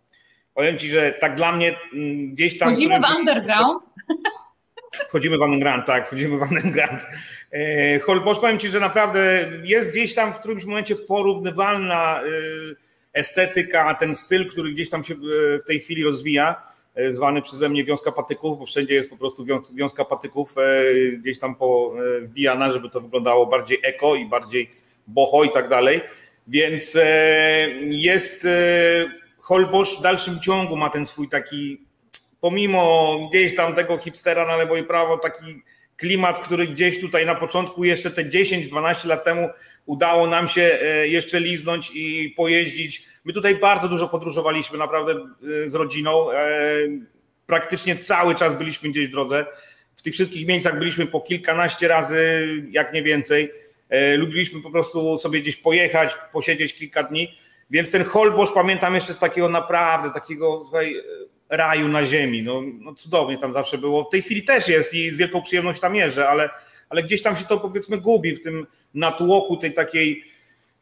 Powiem Ci, że tak dla mnie mm, gdzieś tam... Chodzimy w underground. Wchodzimy w underground, tak, wchodzimy w underground. E, Holbosz, powiem Ci, że naprawdę jest gdzieś tam w którymś momencie porównywalna e, estetyka, ten styl, który gdzieś tam się e, w tej chwili rozwija, zwany przeze mnie wiązka patyków, bo wszędzie jest po prostu wiązka patyków gdzieś tam wbijana, żeby to wyglądało bardziej eko i bardziej boho i tak dalej. Więc jest Holbosz w dalszym ciągu ma ten swój taki pomimo gdzieś tam tego hipstera na lewo i prawo, taki klimat, który gdzieś tutaj na początku, jeszcze te 10-12 lat temu udało nam się e, jeszcze liznąć i pojeździć. My tutaj bardzo dużo podróżowaliśmy naprawdę e, z rodziną. E, praktycznie cały czas byliśmy gdzieś w drodze. W tych wszystkich miejscach byliśmy po kilkanaście razy, jak nie więcej. Lubiliśmy po prostu sobie gdzieś pojechać, posiedzieć kilka dni. Więc ten Holbosz pamiętam jeszcze z takiego naprawdę, takiego słuchaj, raju na ziemi. No, no cudownie tam zawsze było. W tej chwili też jest i z wielką przyjemnością tam jeżdżę, ale, ale gdzieś tam się to powiedzmy gubi w tym natłoku tej takiej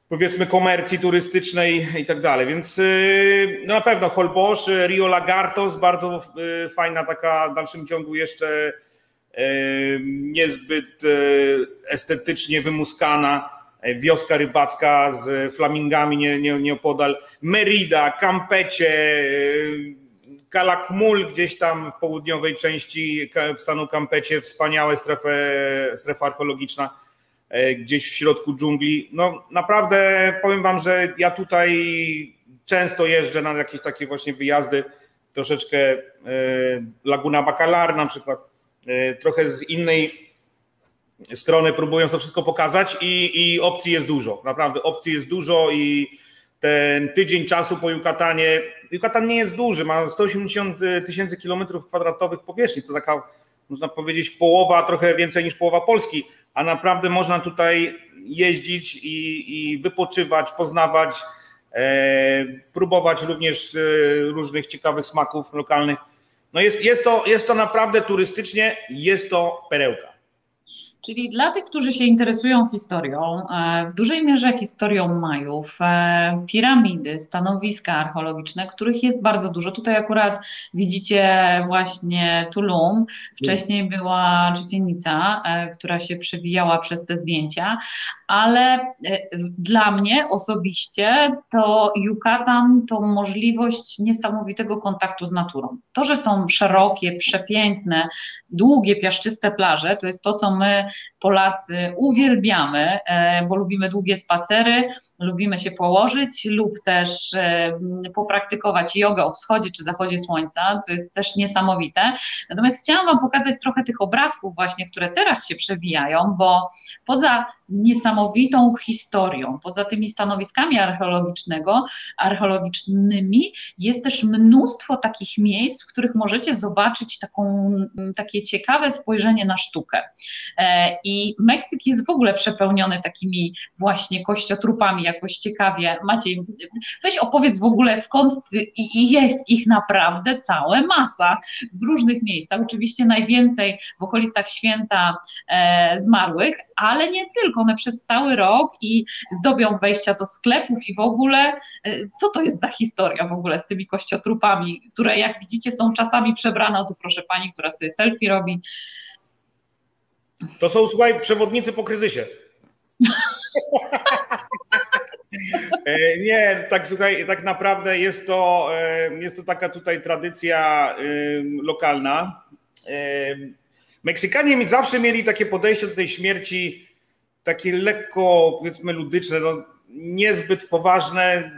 powiedzmy komercji turystycznej i tak dalej. Więc yy, no na pewno Holbosz, Rio Lagartos, bardzo yy, fajna taka w dalszym ciągu jeszcze yy, niezbyt estetycznie wymuskana wioska rybacka z flamingami nie, nie, nieopodal, Merida, Campecie, Kalakmul gdzieś tam w południowej części stanu Kampecie, wspaniałe strefę, strefa archeologiczna e, gdzieś w środku dżungli. No naprawdę powiem wam, że ja tutaj często jeżdżę na jakieś takie właśnie wyjazdy, troszeczkę e, Laguna Bacalar na przykład, e, trochę z innej strony próbując to wszystko pokazać i, i opcji jest dużo, naprawdę opcji jest dużo i ten tydzień czasu po Yucatanie. Yucatan nie jest duży, ma 180 tysięcy kilometrów kwadratowych powierzchni. To taka, można powiedzieć, połowa, trochę więcej niż połowa Polski, a naprawdę można tutaj jeździć i, i wypoczywać, poznawać, e, próbować również e, różnych ciekawych smaków lokalnych. No jest, jest, to, jest to naprawdę turystycznie, jest to perełka. Czyli dla tych, którzy się interesują historią, e, w dużej mierze historią Majów, e, piramidy, stanowiska archeologiczne, których jest bardzo dużo. Tutaj akurat widzicie właśnie Tulum, wcześniej była Czycienica, e, która się przewijała przez te zdjęcia, ale dla mnie osobiście to Yucatan to możliwość niesamowitego kontaktu z naturą. To, że są szerokie, przepiękne, długie, piaszczyste plaże, to jest to, co my Polacy uwielbiamy, e, bo lubimy długie spacery, lubimy się położyć lub też e, popraktykować jogę o wschodzie czy zachodzie słońca, co jest też niesamowite. Natomiast chciałam Wam pokazać trochę tych obrazków właśnie, które teraz się przewijają, bo poza niesamowitą historią, poza tymi stanowiskami archeologicznego, archeologicznymi jest też mnóstwo takich miejsc, w których możecie zobaczyć taką, takie ciekawe spojrzenie na sztukę. E, I Meksyk jest w ogóle przepełniony takimi właśnie kościotrupami, jakoś ciekawie. Maciej, weź opowiedz w ogóle skąd i jest ich naprawdę całe masa w różnych miejscach. Oczywiście najwięcej w okolicach święta e, zmarłych, ale nie tylko. One przez cały rok i zdobią wejścia do sklepów i w ogóle. E, co to jest za historia w ogóle z tymi kościotrupami, które jak widzicie są czasami przebrane. Tu proszę pani, która sobie selfie robi To są, słuchaj, przewodnicy po kryzysie. E, nie, tak słuchaj, tak naprawdę jest to, e, jest to taka tutaj tradycja lokalna. Meksykanie zawsze mieli takie podejście do tej śmierci, takie lekko, powiedzmy, ludyczne, no, niezbyt poważne,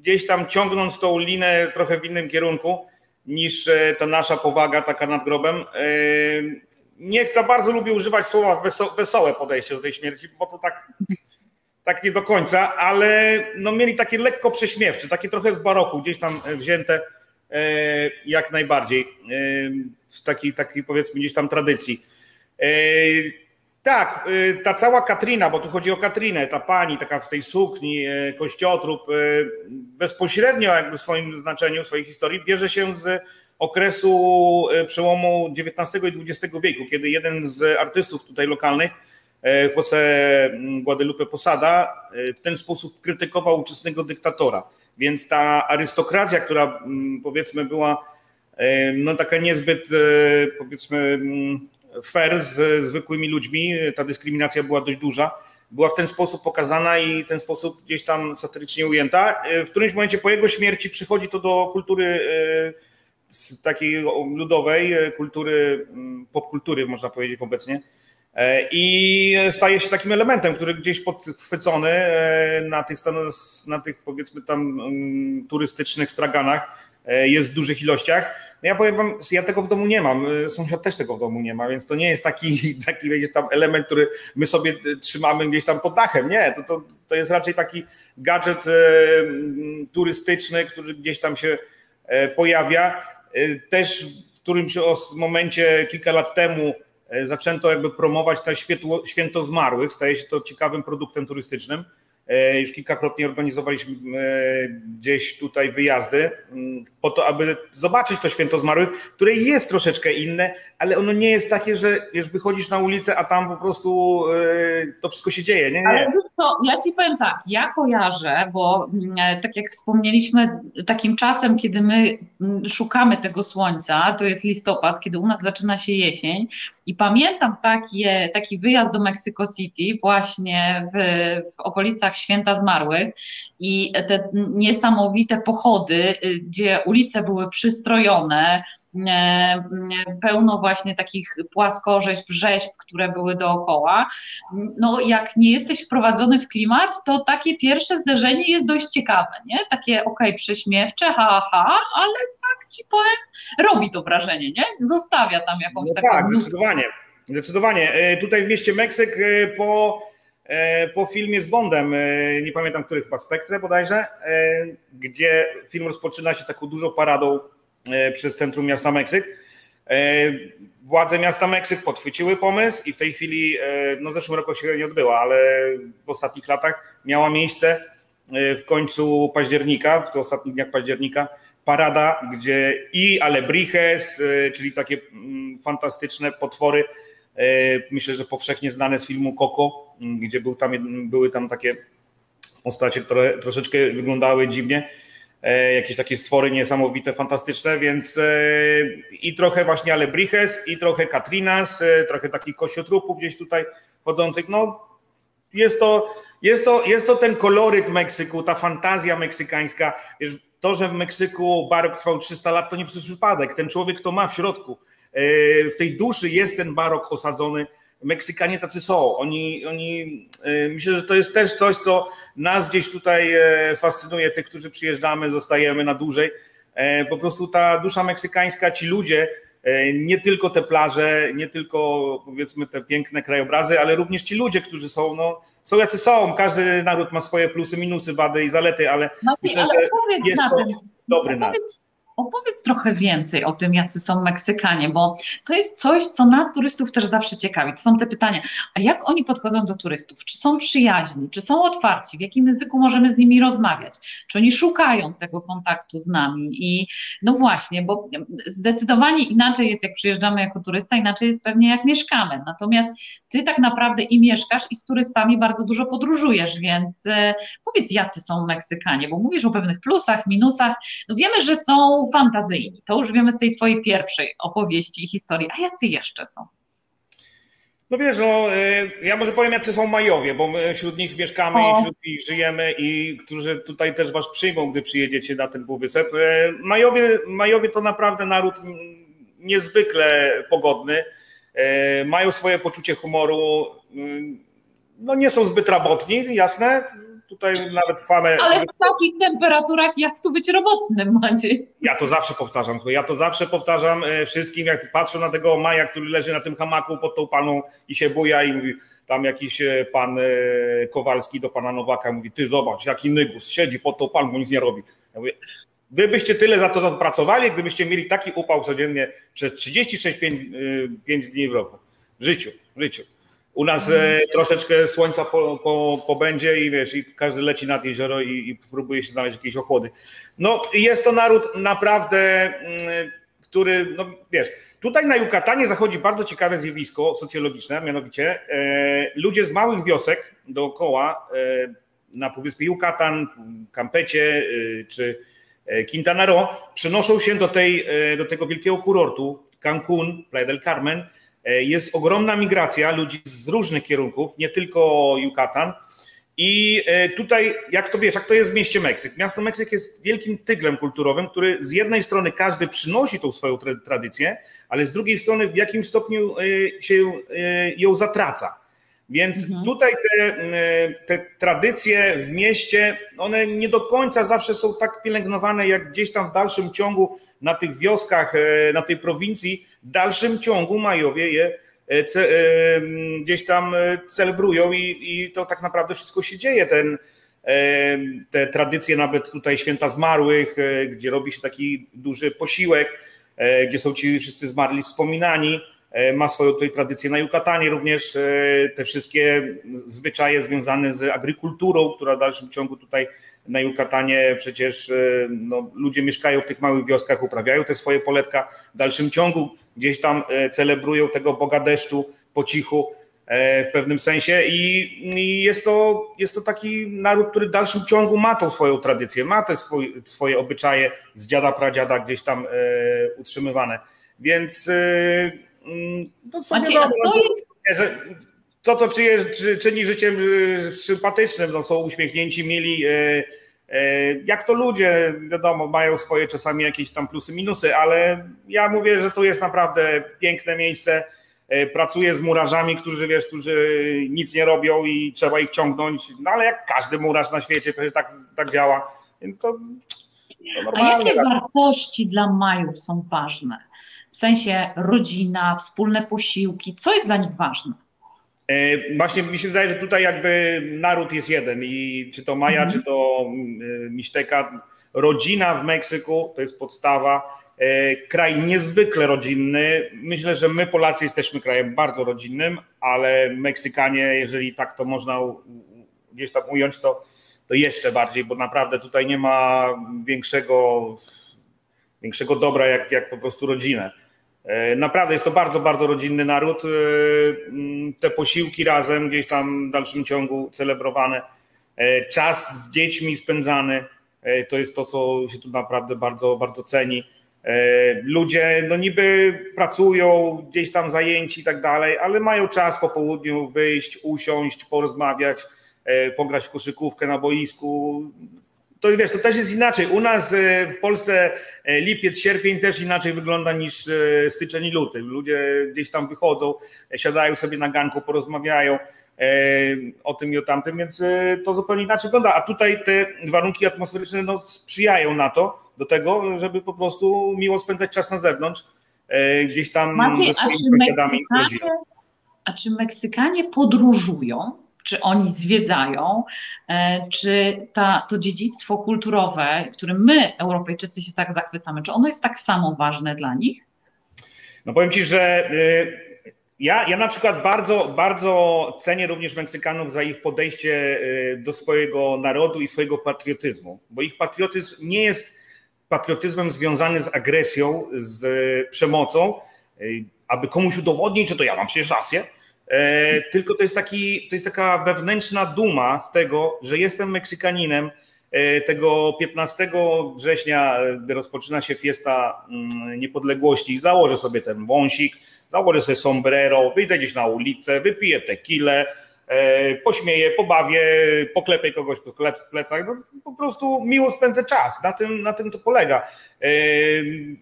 gdzieś tam ciągnąc tą linę trochę w innym kierunku niż e, ta nasza powaga taka nad grobem. Nie za bardzo lubię używać słowa wesołe podejście do tej śmierci, bo to tak tak nie do końca, ale no mieli takie lekko prześmiewcze, takie trochę z baroku, gdzieś tam wzięte e, jak najbardziej e, w takiej, takiej powiedzmy gdzieś tam tradycji. E, tak, ta cała Katrina, bo tu chodzi o Katrinę, ta pani taka w tej sukni, kościotrup, bezpośrednio jakby w swoim znaczeniu, w swojej historii bierze się z okresu przełomu XIX i XX wieku, kiedy jeden z artystów tutaj lokalnych E, José Guadalupe Posada e, w ten sposób krytykował ówczesnego dyktatora. Więc ta arystokracja, która mm, powiedzmy była e, no taka niezbyt powiedzmy mm, fair z zwykłymi ludźmi, ta dyskryminacja była dość duża, była w ten sposób pokazana i w ten sposób gdzieś tam satyrycznie ujęta. W którymś momencie po jego śmierci przychodzi to do kultury takiej ludowej, kultury, mm, popkultury można powiedzieć obecnie, E, i staje się takim elementem, który gdzieś podchwycony e, na tych, na tych powiedzmy tam mm, turystycznych straganach e, jest w dużych ilościach. No ja powiem wam, ja tego w domu nie mam, sąsiad też tego w domu nie ma, więc to nie jest taki, taki gdzieś tam element, który my sobie trzymamy gdzieś tam pod dachem. Nie, to, to, to jest raczej taki gadżet turystyczny, który gdzieś tam się pojawia. Też w którymś momencie kilka lat temu E, zaczęto jakby promować to święto, święto zmarłych, staje się to ciekawym produktem turystycznym. E, już kilkakrotnie organizowaliśmy e, gdzieś tutaj wyjazdy mm, po to, aby zobaczyć to święto zmarłych, które jest troszeczkę inne, ale ono nie jest takie, że już wychodzisz na ulicę, a tam po prostu to wszystko się dzieje. Nie, nie. Ale to, ja ci powiem tak, ja kojarzę, bo mm, tak jak wspomnieliśmy, takim czasem, kiedy my mm, szukamy tego słońca, to jest listopad, kiedy u nas zaczyna się jesień, i pamiętam takie, taki wyjazd do Mexico City właśnie w, w okolicach Święta Zmarłych i te niesamowite pochody, y, gdzie ulice były przystrojone, pełno właśnie takich płaskorzeźb, rzeźb, które były dookoła. No jak nie jesteś wprowadzony w klimat, to takie pierwsze zderzenie jest dość ciekawe, nie? Takie okej, okay, prześmiewcze, ha, ha, ale tak ci powiem, robi to wrażenie, nie? Zostawia tam jakąś no taką... Tak, zdecydowanie, zdecydowanie. E, tutaj w mieście Meksyk e, po po filmie z Bondem, nie pamiętam który, chyba Spektrę bodajże, gdzie film rozpoczyna się taką dużą paradą E, przez centrum miasta Meksyk. E, władze miasta Meksyk podchwyciły pomysł i w tej chwili, e, no w zeszłym roku się nie odbyła, ale w ostatnich latach miała miejsce w końcu października, w tych ostatnich dniach października, parada, gdzie i alebrijes, czyli takie mm, fantastyczne potwory, myślę, że powszechnie znane z filmu Coco, gdzie był tam, były tam takie postacie, które troszeczkę wyglądały dziwnie, E, jakieś takie stwory niesamowite, fantastyczne, więc e, i trochę właśnie Alebriches, i trochę Katrinas, e, trochę takich kościotrupów gdzieś tutaj chodzących. No, jest to, jest to, jest to ten koloryt Meksyku, ta fantazja meksykańska. Wiesz, to, że w Meksyku barok trwał 300 lat, to nie przez przypadek. Ten człowiek to ma w środku. W tej duszy jest ten barok osadzony Meksykanie tacy są. Oni, oni, e, myślę, że to jest też coś, co nas gdzieś tutaj e, fascynuje, tych, którzy przyjeżdżamy, zostajemy na dłużej. E, po prostu ta dusza meksykańska, ci ludzie, nie tylko te plaże, nie tylko powiedzmy te piękne krajobrazy, ale również ci ludzie, którzy są, no, są jacy są. Każdy naród ma swoje plusy, minusy, wady i zalety, ale no, myślę, ale że jest to dobry naród. Opowiedz trochę więcej o tym, jacy są Meksykanie, bo to jest coś, co nas turystów też zawsze ciekawi. To są te pytania, a jak oni podchodzą do turystów? Czy są przyjaźni? Czy są otwarci? W jakim języku możemy z nimi rozmawiać? Czy oni szukają tego kontaktu z nami? I no właśnie, bo zdecydowanie inaczej jest, jak przyjeżdżamy jako turysta, inaczej jest pewnie jak mieszkamy. Natomiast ty tak naprawdę i mieszkasz, i z turystami bardzo dużo podróżujesz, więc e, powiedz, jacy są Meksykanie, bo mówisz o pewnych plusach, minusach. No wiemy, że są fantazyjni. To już wiemy z tej twojej pierwszej opowieści i historii. A jacy jeszcze są? No wiesz, no, ja może powiem, jacy są Majowie, bo my wśród nich mieszkamy o. i wśród nich żyjemy i którzy tutaj też was przyjmą, gdy przyjedziecie na ten półwysep. Majowie, Majowie to naprawdę naród niezwykle pogodny. Mają swoje poczucie humoru. No nie są zbyt robotni, jasne, tutaj nawet chwalę. Ale w takich temperaturach jak tu być robotnym, Maciej? Ja to zawsze powtarzam, ja to zawsze powtarzam e, wszystkim, jak patrzę na tego Maja, który leży na tym hamaku pod tą paną i się buja i mówi, tam jakiś e, pan e, Kowalski do pana Nowaka mówi, ty zobacz, jaki nygus, siedzi pod tą paną, nic nie robi. Ja mówię, Wy byście tyle za to pracowali, gdybyście mieli taki upał codziennie przez 36 5, 5 dni w roku. W życiu, w życiu. U nas e, troszeczkę słońca po, po, pobędzie i wiesz, i każdy leci nad jezioro i, i próbuje się znaleźć jakieś ochłody. No jest to naród naprawdę, mm, który, no wiesz, tutaj na Jukatanie zachodzi bardzo ciekawe zjawisko socjologiczne, mianowicie e, ludzie z małych wiosek dookoła e, na Półwyspie Jukatan, Campecie e, czy e, Quintana Roo przenoszą się do, tej, do tego wielkiego kurortu Cancun, Playa del Carmen, jest ogromna migracja ludzi z różnych kierunków, nie tylko Yucatan. I e, tutaj, jak to wiesz, jak to jest w mieście Meksyk? Miasto Meksyk jest wielkim tyglem kulturowym, który z jednej strony każdy przynosi tą swoją tradycję, ale z drugiej strony w jakimś stopniu e, się ją zatraca. Więc mhm. tutaj te, te tradycje w mieście, one nie do końca zawsze są tak pielęgnowane, jak gdzieś tam w dalszym ciągu na tych wioskach, na tej prowincji, w dalszym ciągu Majowie je e, e, gdzieś tam e, celebrują i, i to tak naprawdę wszystko się dzieje. Ten, te tradycje nawet tutaj święta zmarłych, gdzie robi się taki duży posiłek, gdzie są ci wszyscy zmarli wspominani. Ma swoją tutaj tradycję na Jukatanie również, te wszystkie zwyczaje związane z agrikulturą, która w dalszym ciągu tutaj na Jukatanie przecież no, ludzie mieszkają w tych małych wioskach, uprawiają te swoje poletka. W dalszym ciągu gdzieś tam e, celebrują tego Boga deszczu po cichu e, w pewnym sensie i, jest, to, jest to taki naród, który w dalszym ciągu ma tą swoją tradycję, ma te swoje, swoje obyczaje z dziada, pradziada gdzieś tam e, utrzymywane. Więc mm, to są wiadomo, no, że to, co czyje, czy, czyni życiem sympatycznym, no, są uśmiechnięci, mili, E, jak to ludzie, wiadomo, mają swoje czasami jakieś tam plusy, minusy, ale ja mówię, że to jest naprawdę piękne miejsce. E, pracuję z murarzami, którzy wiesz, którzy nic nie robią i trzeba ich ciągnąć, no ale jak każdy murarz na świecie, przecież tak, tak działa. Więc to, to. A jakie tak. wartości dla Majów są ważne? W sensie rodzina, wspólne posiłki, co jest dla nich ważne? E, właśnie mi się wydaje, że tutaj jakby naród jest jeden i czy to Maja, mhm. czy to e, Miszteka, rodzina w Meksyku to jest podstawa. E, kraj niezwykle rodzinny. Myślę, że my Polacy jesteśmy krajem bardzo rodzinnym, ale Meksykanie, jeżeli tak to można gdzieś tam ująć, to, to jeszcze bardziej, bo naprawdę tutaj nie ma większego, większego dobra jak, jak po prostu rodzinę. E, naprawdę jest to bardzo, bardzo rodzinny naród. E, te posiłki razem gdzieś tam w dalszym ciągu celebrowane. E, czas z dziećmi spędzany to jest to, co się tu naprawdę bardzo, bardzo ceni. Ludzie no niby pracują, gdzieś tam zajęci i tak dalej, ale mają czas po południu wyjść, usiąść, porozmawiać, pograć w koszykówkę na boisku to wiesz, to też jest inaczej. U nas e, w Polsce e, lipiec, sierpień też inaczej wygląda niż e, styczeń i luty. Ludzie gdzieś tam wychodzą, siadają sobie na ganku, porozmawiają o tym i o tamtym, więc to zupełnie inaczej wygląda. A tutaj te warunki atmosferyczne no, sprzyjają na to, do tego, żeby po prostu miło spędzać czas na zewnątrz, gdzieś tam Maciej, ze swoimi sąsiadami. A czy Meksykanie podróżują? Czy oni zwiedzają, e, czy ta, to dziedzictwo kulturowe, którym my, Europejczycy, się tak zachwycamy, czy ono jest tak samo ważne dla nich? No powiem Ci, że y, ja, ja na przykład bardzo, bardzo cenię również Meksykanów za ich podejście y, do swojego narodu i swojego patriotyzmu, bo ich patriotyzm nie jest patriotyzmem związany z agresją, z przemocą, y, aby komuś udowodnić, że to ja mam przecież rację, tylko to jest, taki, to jest taka wewnętrzna duma z tego, że jestem Meksykaninem, tego 15 września, gdy rozpoczyna się fiesta mm, niepodległości, założę sobie ten wąsik, założę sobie sombrero, wyjdę gdzieś na ulicę, wypiję tequilę, E, pośmieję, pobawię, poklepię kogoś po plecach. No, po prostu miło spędzę czas. Na tym, na tym to polega. E,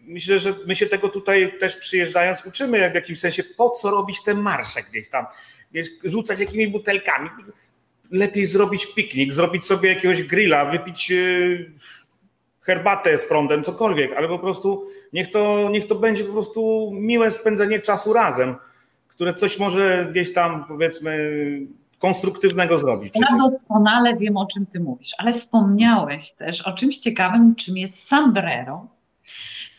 myślę, że my się tego tutaj też przyjeżdżając uczymy w jakimś sensie, po co robić te marsze gdzieś tam, wiesz, rzucać jakimi butelkami. Lepiej zrobić piknik, zrobić sobie jakiegoś grilla, wypić e, herbatę z prądem, cokolwiek, ale po prostu niech to, niech to będzie po prostu miłe spędzenie czasu razem które coś może gdzieś tam powiedzmy konstruktywnego zrobić. Ja doskonale wiem, o czym ty mówisz, ale wspomniałeś też o czymś ciekawym, czym jest sombrero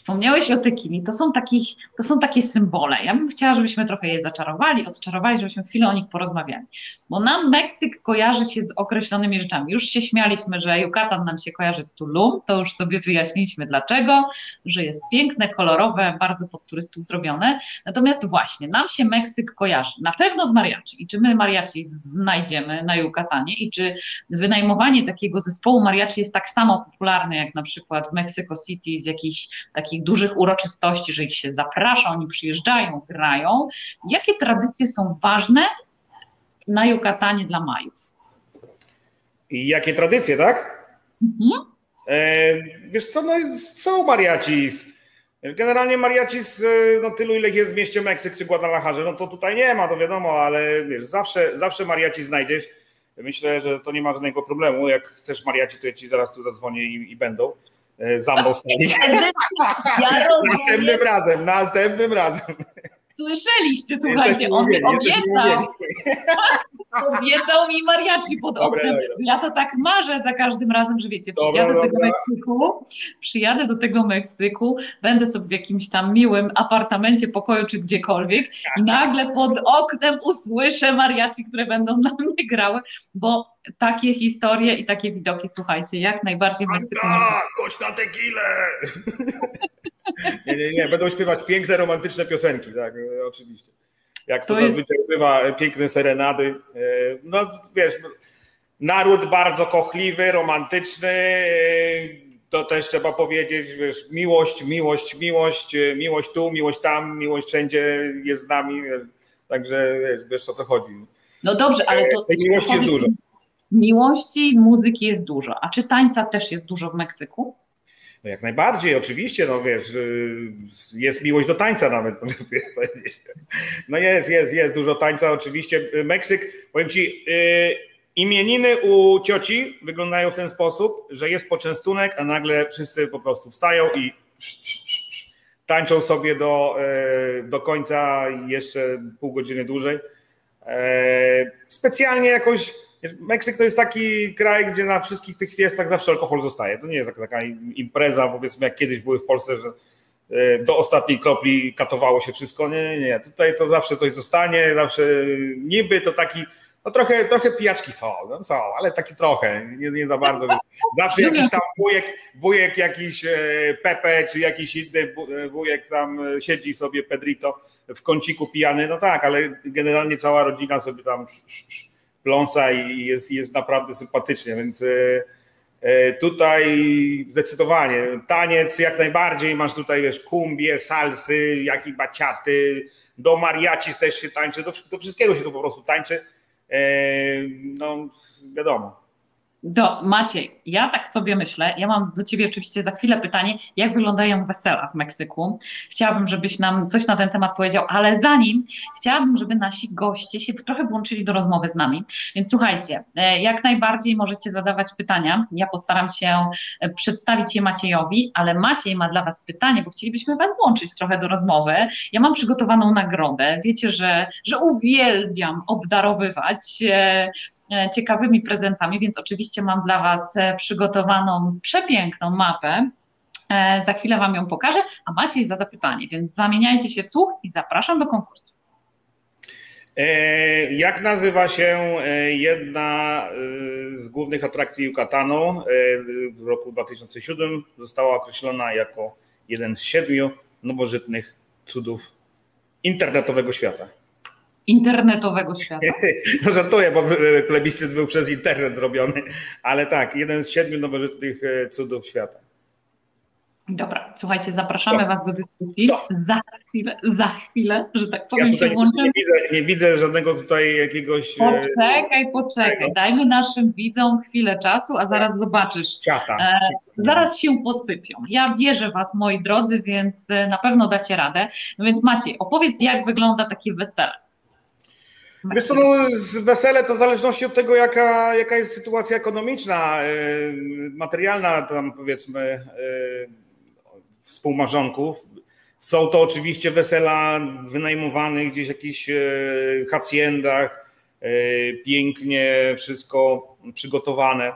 Wspomniałeś o tekini, to są, takich, to są takie symbole. Ja bym chciała, żebyśmy trochę je zaczarowali, odczarowali, żebyśmy chwilę o nich porozmawiali. Bo nam Meksyk kojarzy się z określonymi rzeczami. Już się śmialiśmy, że Yucatan nam się kojarzy z Tulum, to już sobie wyjaśniliśmy dlaczego, że jest piękne, kolorowe, bardzo pod turystów zrobione. Natomiast właśnie, nam się Meksyk kojarzy na pewno z mariachi. I czy my mariachi znajdziemy na Yucatanie i czy wynajmowanie takiego zespołu mariachi jest tak samo popularne jak na przykład w Mexico City z jakichś takich dużych uroczystości, że ich się zaprasza, oni przyjeżdżają, grają. Jakie tradycje są ważne na Jukatanie dla Majów? I jakie tradycje, tak? Mhm. E, wiesz co, no, są mariachis. Generalnie mariachis, no tylu ile jest w mieście Meksyk czy Guadalajara, no to tutaj nie ma, to wiadomo, ale wiesz, zawsze, zawsze mariachi znajdziesz. Myślę, że to nie ma żadnego problemu. Jak chcesz mariachi, to ja ci zaraz tu zadzwonię i, i będą. E, za mną stali. Ja następnym razem, następnym razem. Słyszeliście, słuchajcie, on obiecał. Obiecał mi mariachi pod oknem. Ja to tak marzę za każdym razem, że wiecie, przyjadę do tego Meksyku, przyjadę do tego Meksyku, będę sobie w jakimś tam miłym apartamencie, pokoju czy gdziekolwiek i nagle pod oknem usłyszę mariachi, które będą na mnie grały, bo takie historie i takie widoki, słuchajcie, jak najbardziej w Meksyku. chodź na tequilę! nie, nie, nie, będą śpiewać piękne, romantyczne piosenki, tak, oczywiście. Jak to, to jest... zazwyczaj bywa, piękne serenady. E, no wiesz, naród bardzo kochliwy, romantyczny, e, to też trzeba powiedzieć, wiesz, miłość, miłość, miłość, e, miłość tu, miłość tam, miłość wszędzie jest z nami, także wiesz, wiesz o co chodzi. No dobrze, ale to... Tej miłości jest dużo. Miłości, muzyki jest dużo. A czy tańca też jest dużo w Meksyku? No jak najbardziej, oczywiście, no wiesz, y, jest miłość do tańca nawet. No jest, jest, jest dużo tańca, oczywiście. Meksyk, powiem ci, y, imieniny u cioci wyglądają w ten sposób, że jest poczęstunek, a nagle wszyscy po prostu wstają i tańczą sobie do, y, do końca jeszcze pół godziny dłużej. E, specjalnie jakoś Meksyk to jest taki kraj, gdzie na wszystkich tych fiestach zawsze alkohol zostaje. To nie jest taka impreza, powiedzmy, jak kiedyś były w Polsce, że e, do ostatniej kropli katowało się wszystko. Nie, nie, nie. Tutaj to zawsze coś zostanie, zawsze niby to taki, no trochę, trochę pijaczki są, no są, ale taki trochę, nie, nie za bardzo. Zawsze jakiś tam wujek, wujek jakiś e, Pepe, czy jakiś inny e, wujek tam siedzi sobie Pedrito w kąciku pijany, no tak, ale generalnie cała rodzina sobie tam sz, sz, pląsa i jest, jest naprawdę sympatycznie, więc e, e, tutaj zdecydowanie. Taniec jak najbardziej, masz tutaj wiesz kumbie, salsy, jak i baciaty, do mariachi też się tańczy, do, do wszystkiego się tu po prostu tańczy, e, no wiadomo. Do, Maciej, ja tak sobie myślę, ja mam do Ciebie oczywiście za chwilę pytanie, jak wyglądają wesela w Meksyku. Chciałabym, żebyś nam coś na ten temat powiedział, ale zanim chciałabym, żeby nasi goście się trochę włączyli do rozmowy z nami. Więc słuchajcie, e, jak najbardziej możecie zadawać pytania. Ja postaram się e, przedstawić je Maciejowi, ale Maciej ma dla Was pytanie, bo chcielibyśmy Was włączyć trochę do rozmowy. Ja mam przygotowaną nagrodę. Wiecie, że, że uwielbiam obdarowywać e, ciekawymi prezentami, więc oczywiście mam dla Was e, przygotowaną przepiękną mapę. E, za chwilę Wam ją pokażę, a Maciej zada pytanie, więc zamieniajcie się w słuch i zapraszam do konkursu. Jak nazywa się jedna z głównych atrakcji Yucatanu? W roku 2007 została określona jako jeden z siedmiu nowożytnych cudów internetowego świata. Internetowego świata. No żartuję, bo plebiscyt był przez internet zrobiony, ale tak, jeden z siedmiu nowożytnych cudów świata. Dobra, słuchajcie, zapraszamy Was do dyskusji. Za chwilę, za chwilę, że tak powiem, ja się włączymy. Nie widzę, nie widzę żadnego tutaj jakiegoś. E, poczekaj, poczekaj. Dajmy naszym widzom chwilę czasu, a zaraz zobaczysz. Ciata. E, zaraz się posypią. Ja wierzę Was, moi drodzy, więc e, na pewno dacie radę. No więc Maciej, opowiedz, jak wygląda takie wesele. Wiesz co, no, wesele to w zależności od tego, jaka, jaka jest sytuacja ekonomiczna, materialna, tam powiedzmy współmarzonków. Są to oczywiście wesela wynajmowanych gdzieś w jakichś e, haciendach, pięknie wszystko przygotowane.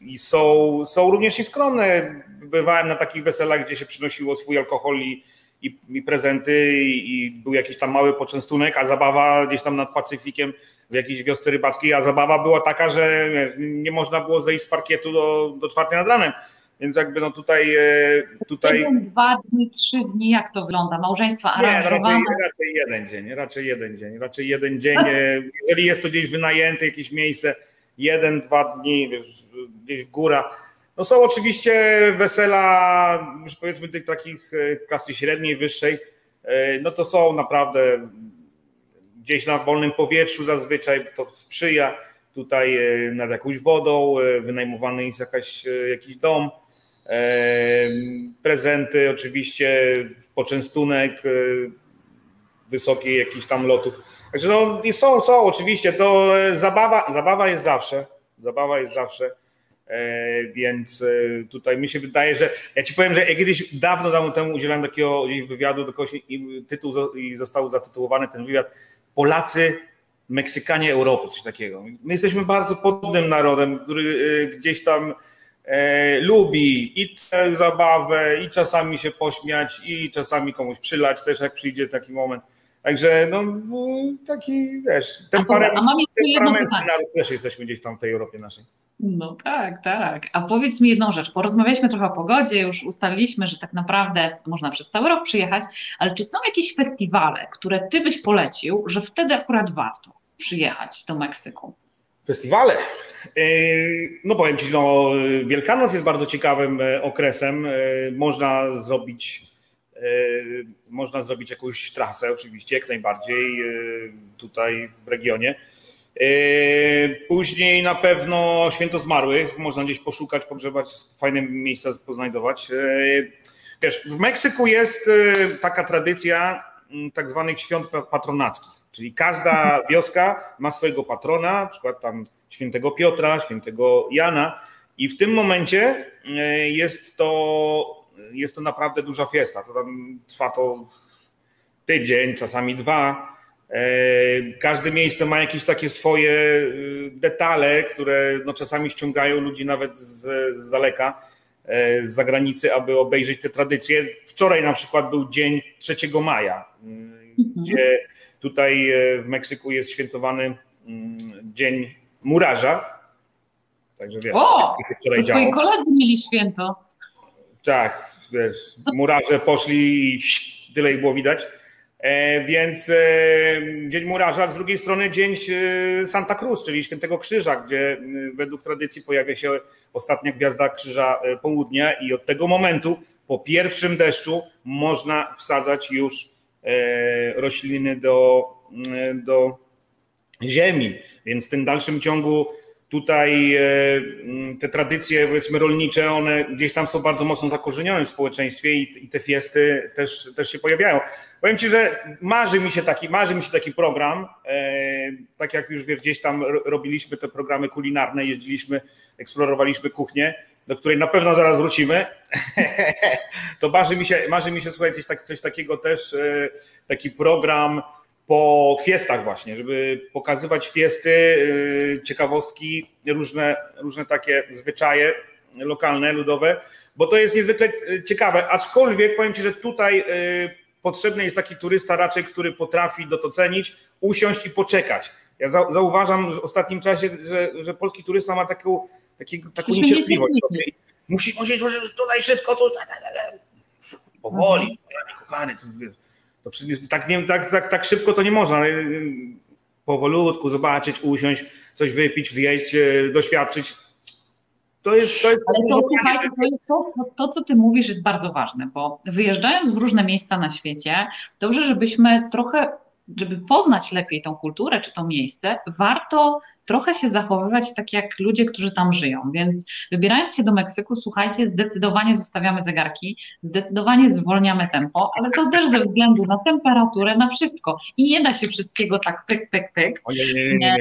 I są, są również i skromne. Bywałem na takich weselach, gdzie się przynosiło swój alkohol i, i, i prezenty, i, i, był jakiś tam mały poczęstunek, a zabawa gdzieś tam nad Pacyfikiem w jakiejś wiosce rybackiej, a zabawa była taka, że nie można było zejść z parkietu do, do czwartej nad ranem więc jakby no tutaj... E, tutaj... Jeden, dwa dni, trzy dni, jak to wygląda? Małżeństwa aranżowane? Nie, raczej, raczej jeden dzień, raczej jeden dzień, raczej jeden dzień. E, jeżeli jest to gdzieś wynajęte jakieś miejsce, jeden, dwa dni, wiesz, gdzieś góra. No są oczywiście wesela, już powiedzmy tych takich e, klasy średniej, wyższej, no to są naprawdę gdzieś na wolnym powietrzu zazwyczaj, to sprzyja tutaj nad jakąś wodą, wynajmowany jest jakaś, jakiś dom, prezenty, oczywiście poczęstunek, e, wysokiej jakichś tam lotów. Także no są, są oczywiście, to e, zabawa, zabawa jest zawsze, zabawa jest zawsze, e, więc tutaj mi się wydaje, że ja ci powiem, że ja kiedyś dawno, dawno temu udzielałem takiego wywiadu do kogoś i tytuł i został zatytułowany ten wywiad Polacy Meksykanie Europy, coś takiego. My jesteśmy bardzo podobnym narodem, który gdzieś tam e, lubi i tę zabawę, i czasami się pośmiać, i czasami komuś przylać też, jak przyjdzie taki moment. Także no, taki, wiesz, a, mam temperament też jesteśmy gdzieś tam w tej Europie naszej. No tak, tak. A powiedz mi jedną rzecz. Porozmawialiśmy trochę o pogodzie, już ustaliliśmy, że tak naprawdę można przez cały rok przyjechać, ale czy są jakieś festiwale, które ty byś polecił, że wtedy akurat warto przyjechać do Meksyku? Festiwale. E, no powiem Ci, no, Wielkanoc jest bardzo ciekawym e, okresem. E, można zrobić, można zrobić jakąś trasę, oczywiście, jak najbardziej tutaj w regionie. Później na pewno Święto Zmarłych, można gdzieś poszukać, pogrzebać, fajne miejsca poznajdować. Wiesz, w Meksyku jest taka tradycja tak zwanych świąt patronackich. Czyli każda wioska ma swojego patrona, na przykład tam świętego Piotra, świętego Jana i w tym momencie e, jest to, jest to naprawdę duża fiesta. To tam trwa to tydzień, czasami dwa. E, każde miejsce ma jakieś takie swoje e, detale, które no czasami ściągają ludzi nawet z, z daleka, z zagranicy, aby obejrzeć te tradycje. Wczoraj na przykład był dzień 3 maja, mhm. gdzie Tutaj e, w Meksyku jest świętowany mm, Dzień Murarza. Także wiesz, o, wczoraj to twoi koledzy mieli święto. Tak, wiesz, murarze poszli i tyle ich było widać. E, więc e, Dzień Murarza, z drugiej strony Dzień Santa Cruz, czyli Świętego Krzyża, gdzie według tradycji pojawia się ostatnia gwiazda Krzyża Południa i od tego momentu po pierwszym deszczu można wsadzać już E, rośliny do, e, do ziemi. Więc w tym dalszym ciągu tutaj e, te tradycje powiedzmy rolnicze, one gdzieś tam są bardzo mocno zakorzenione w społeczeństwie i, te fiesty też, też się pojawiają. Powiem Ci, że marzy mi się taki, marzy mi się taki program, tak jak już wiesz, gdzieś tam robiliśmy te programy kulinarne, jeździliśmy, eksplorowaliśmy kuchnię, do której na pewno zaraz wrócimy, to marzy mi się, marzy mi się słuchajcie, coś, coś takiego też, e, taki program po fiestach właśnie, żeby pokazywać fiesty, e, ciekawostki, różne, różne takie zwyczaje lokalne, ludowe, bo to jest niezwykle e, ciekawe, aczkolwiek powiem Ci, że tutaj potrzebny jest taki turysta raczej, który potrafi docenić, usiąść i poczekać. Ja zauważam w ostatnim czasie, że, że polski turysta ma taką takiego, taką niecierpliwość. Musi, musi tutaj szybko, tu, powoli, mhm. kochany, tu, To tak, nie, tak, tak, tak szybko to nie można. Powolutku zobaczyć, usiąść, coś wypić, zjeść, doświadczyć. To jest, to jest Ale to, słuchajcie, to, to, to, co ty mówisz, jest bardzo ważne, bo wyjeżdżając w różne miejsca na świecie, dobrze, żebyśmy trochę, żeby poznać lepiej tą kulturę czy to miejsce, warto trochę się zachowywać tak jak ludzie, którzy tam żyją. Więc wybierając się do Meksyku, słuchajcie, zdecydowanie zostawiamy zegarki, zdecydowanie zwolniamy tempo, ale to też ze względu na temperaturę, na wszystko. I nie da się wszystkiego tak pyk, pyk, pyk. nie, nie,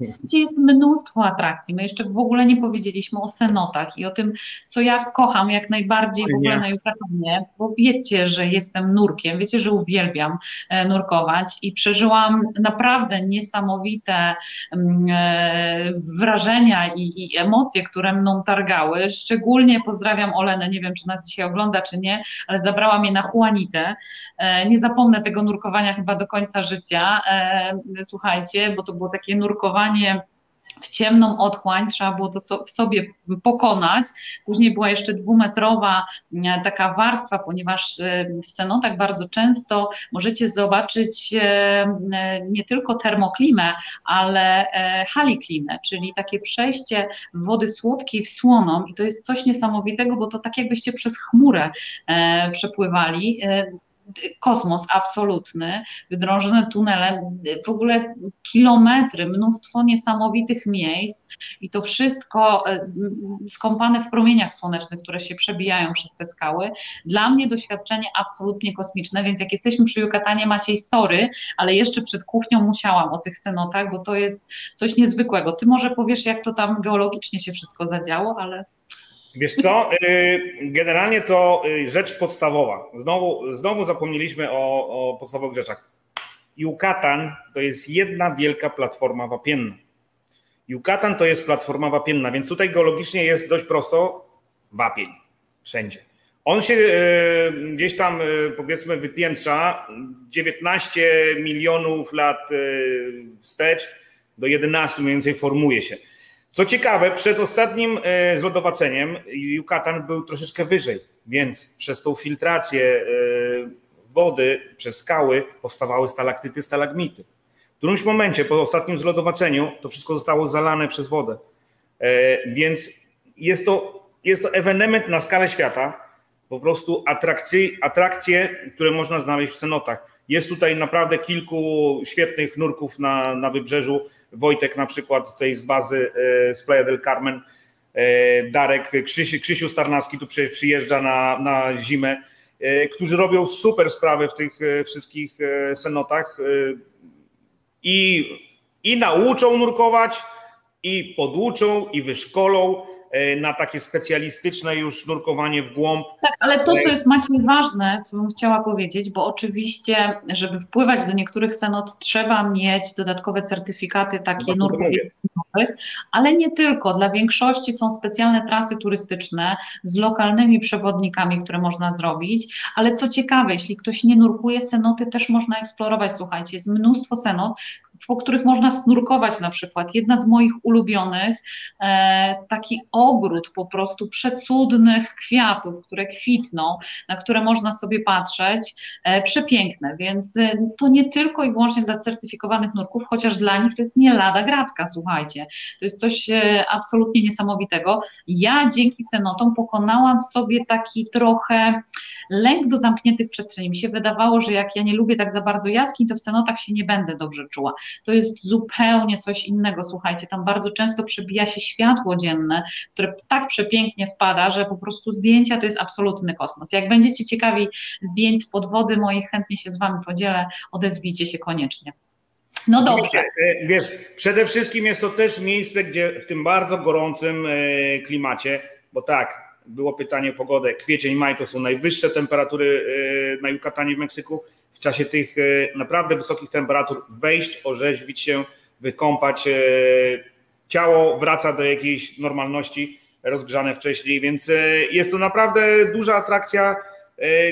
nie, jest mnóstwo atrakcji. My jeszcze w ogóle nie powiedzieliśmy o senotach i o tym, co ja kocham jak najbardziej w ogóle na Yucatanie, bo wiecie, że jestem nurkiem, wiecie, że uwielbiam e, nurkować i przeżyłam naprawdę niesamowite mm, wrażenia i, i, emocje, które mną targały. Szczególnie pozdrawiam Olenę, nie wiem czy nas dzisiaj ogląda, czy nie, ale zabrała mnie na Juanitę. E, nie zapomnę tego nurkowania chyba do końca życia. E, słuchajcie, bo to było takie nurkowanie w ciemną otchłań, trzeba było to w sobie pokonać. Później była jeszcze dwumetrowa e, taka warstwa, ponieważ e, w cenotach bardzo często możecie zobaczyć e, nie tylko termoklimę, ale haliklimę, czyli takie przejście wody słodkiej w słoną i to jest coś niesamowitego, bo to tak jakbyście przez chmurę przepływali kosmos absolutny, wydrążone tunele, w ogóle kilometry, mnóstwo niesamowitych miejsc i to wszystko e, skąpane w promieniach słonecznych, które się przebijają przez te skały. Dla mnie doświadczenie absolutnie kosmiczne, więc jak jesteśmy przy Yucatanie, Maciej, sorry, ale jeszcze przed kuchnią musiałam o tych cenotach, bo to jest coś niezwykłego. Ty może powiesz, jak to tam geologicznie się wszystko zadziało, ale... Wiesz co, y, generalnie to y, rzecz podstawowa. Znowu, znowu zapomnieliśmy o, o podstawowych rzeczach. Yucatan to jest jedna wielka platforma wapienna. Yucatan to jest platforma wapienna, więc tutaj geologicznie jest dość prosto wapień wszędzie. On się y, gdzieś tam powiedzmy wypiętrza 19 milionów lat wstecz do 11 mniej więcej formuje się. Co ciekawe, przed ostatnim e, zlodowaceniem Yucatan był troszeczkę wyżej, więc przez tą filtrację e, wody, przez skały powstawały stalaktyty, stalagmity. W którymś momencie po ostatnim zlodowaceniu to wszystko zostało zalane przez wodę. E, więc jest to, jest to ewenement na skalę świata, po prostu atrakcje, atrakcje, które można znaleźć w cenotach. Jest tutaj naprawdę kilku świetnych nurków na, na wybrzeżu Wojtek na przykład tutaj z bazy e, z Playa del Carmen, e, Darek, Krzysiu, Krzysiu Starnawski tu przyjeżdża na, na zimę, e, którzy robią super sprawę w tych wszystkich senotach i, i nauczą nurkować, i poduczą, i wyszkolą na takie specjalistyczne już nurkowanie w głąb. Tak, ale to, co jest Maciej ważne, co bym chciała powiedzieć, bo oczywiście, żeby wpływać do niektórych senot, trzeba mieć dodatkowe certyfikaty takie no nurków ale nie tylko. Dla większości są specjalne trasy turystyczne z lokalnymi przewodnikami, które można zrobić, ale co ciekawe, jeśli ktoś nie nurkuje, senoty też można eksplorować. Słuchajcie, jest mnóstwo senot, po których można snurkować na przykład. Jedna z moich ulubionych, e, taki ogród po prostu przecudnych kwiatów, które kwitną, na które można sobie patrzeć, e, przepiękne, więc e, to nie tylko i wyłącznie dla certyfikowanych nurków, chociaż dla nich to jest nie lada gratka, słuchajcie, to jest coś absolutnie niesamowitego. Ja dzięki senotom pokonałam sobie taki trochę lęk do zamkniętych przestrzeni. Mi się wydawało, że jak ja nie lubię tak za bardzo jaskiń, to w senotach się nie będę dobrze czuła. To jest zupełnie coś innego, słuchajcie, tam bardzo często przebija się światło dzienne, które tak przepięknie wpada, że po prostu zdjęcia to jest absolutny kosmos. Jak będziecie ciekawi zdjęć z podwody moich, chętnie się z Wami podzielę, odezwijcie się koniecznie. No dobrze. E, wiesz, przede wszystkim jest to też miejsce, gdzie w tym bardzo gorącym e, klimacie, bo tak, było pytanie o pogodę. Kwiecień, maj to są najwyższe temperatury e, na Yucatanie w Meksyku. W czasie tych naprawdę wysokich temperatur wejść, orzeźwić się, wykąpać. E, ciało wraca do jakiejś normalności rozgrzane wcześniej, więc jest to naprawdę duża atrakcja.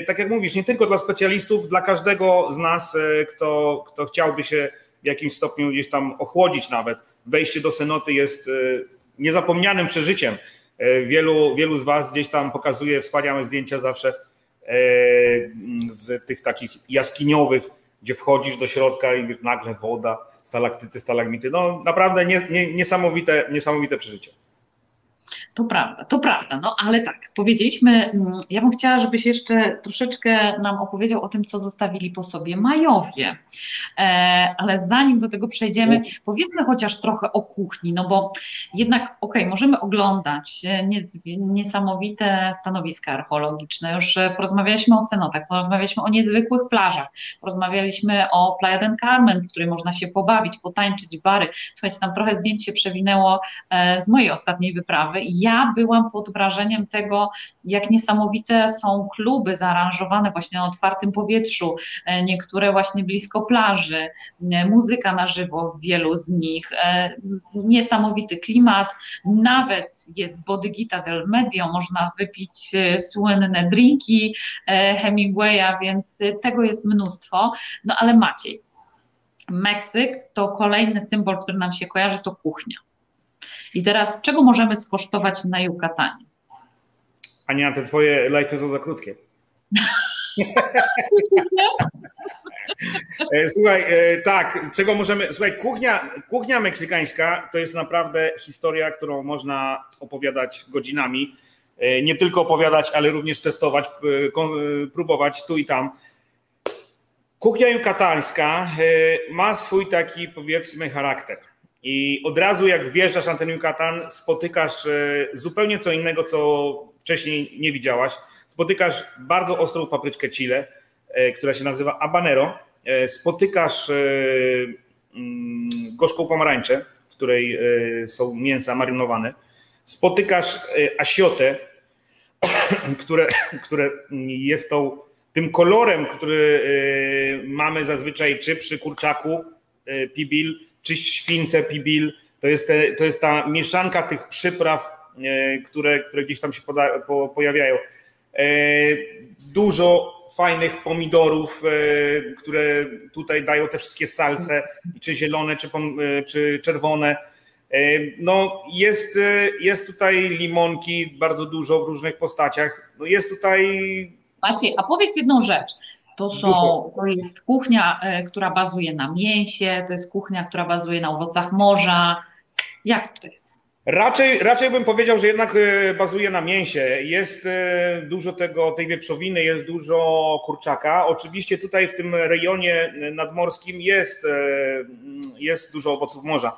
Tak jak mówisz, nie tylko dla specjalistów, dla każdego z nas, kto, kto chciałby się w jakimś stopniu gdzieś tam ochłodzić nawet. Wejście do cenoty jest niezapomnianym przeżyciem. E, wielu, wielu z Was gdzieś tam pokazuje wspaniałe zdjęcia zawsze. z tych takich jaskiniowych, gdzie wchodzisz do środka i nagle woda, stalaktyty, stalagmity. No naprawdę nie, nie, niesamowite, niesamowite przeżycie. To prawda, to prawda. No ale tak, powiedzieliśmy, mm, ja bym chciała, żebyś jeszcze troszeczkę nam opowiedział o tym, co zostawili po sobie Majowie. E, ale zanim do tego przejdziemy, powiedzmy chociaż trochę o kuchni, no bo jednak, okej, okay, możemy oglądać niesamowite stanowiska archeologiczne. Już e, porozmawialiśmy o cenotach, porozmawialiśmy o niezwykłych plażach, porozmawialiśmy o Playa del Carmen, w której można się pobawić, potańczyć bary. Słuchajcie, tam trochę zdjęć się przewinęło e, z mojej ostatniej wyprawy ja byłam pod wrażeniem tego, jak niesamowite są kluby zaaranżowane właśnie na otwartym powietrzu, e, niektóre właśnie blisko plaży, e, muzyka na żywo w wielu z nich, e, niesamowity klimat, nawet jest Bodygita del Medio, można wypić słynne drinki Hemingwaya, więc tego jest mnóstwo, no ale Maciej, Meksyk to kolejny symbol, który nam się kojarzy, to kuchnia. I teraz, czego możemy skosztować na Yucatanie? Ania, te twoje life są za krótkie. E, słuchaj, e, tak, czego możemy. Słuchaj, kuchnia, kuchnia meksykańska to jest naprawdę historia, którą można opowiadać godzinami. E, nie tylko opowiadać, ale również testować, próbować tu i tam. Kuchnia jukatańska ma swój taki, powiedzmy, charakter. I od razu jak wjeżdżasz na ten Yucatan, spotykasz e, zupełnie co innego, co wcześniej nie widziałaś. Spotykasz bardzo ostrą papryczkę chile, e, która się nazywa habanero. E, spotykasz mm, gorzką pomarańczę, w której są mięsa marynowane. Spotykasz asiotę, które, które jest tą, tym kolorem, który mamy zazwyczaj czy przy kurczaku pibil, czy śwince pibil. To jest, te, to jest ta mieszanka tych przypraw, e, które, które gdzieś tam się poda, po, pojawiają. E, dużo fajnych pomidorów, e, które tutaj dają te wszystkie salse, czy zielone, czy, czy czerwone. No jest, jest tutaj limonki bardzo dużo w różnych postaciach. No jest tutaj. Maciej, a powiedz jedną rzecz. To, są, to jest kuchnia, e, która bazuje na mięsie, to jest kuchnia, która bazuje na owocach morza. Jak to jest? Raczej, raczej bym powiedział, że jednak e, bazuje na mięsie. Jest e, dużo tego, tej wieprzowiny, jest dużo kurczaka. Oczywiście tutaj w tym rejonie nadmorskim jest, jest dużo owoców morza.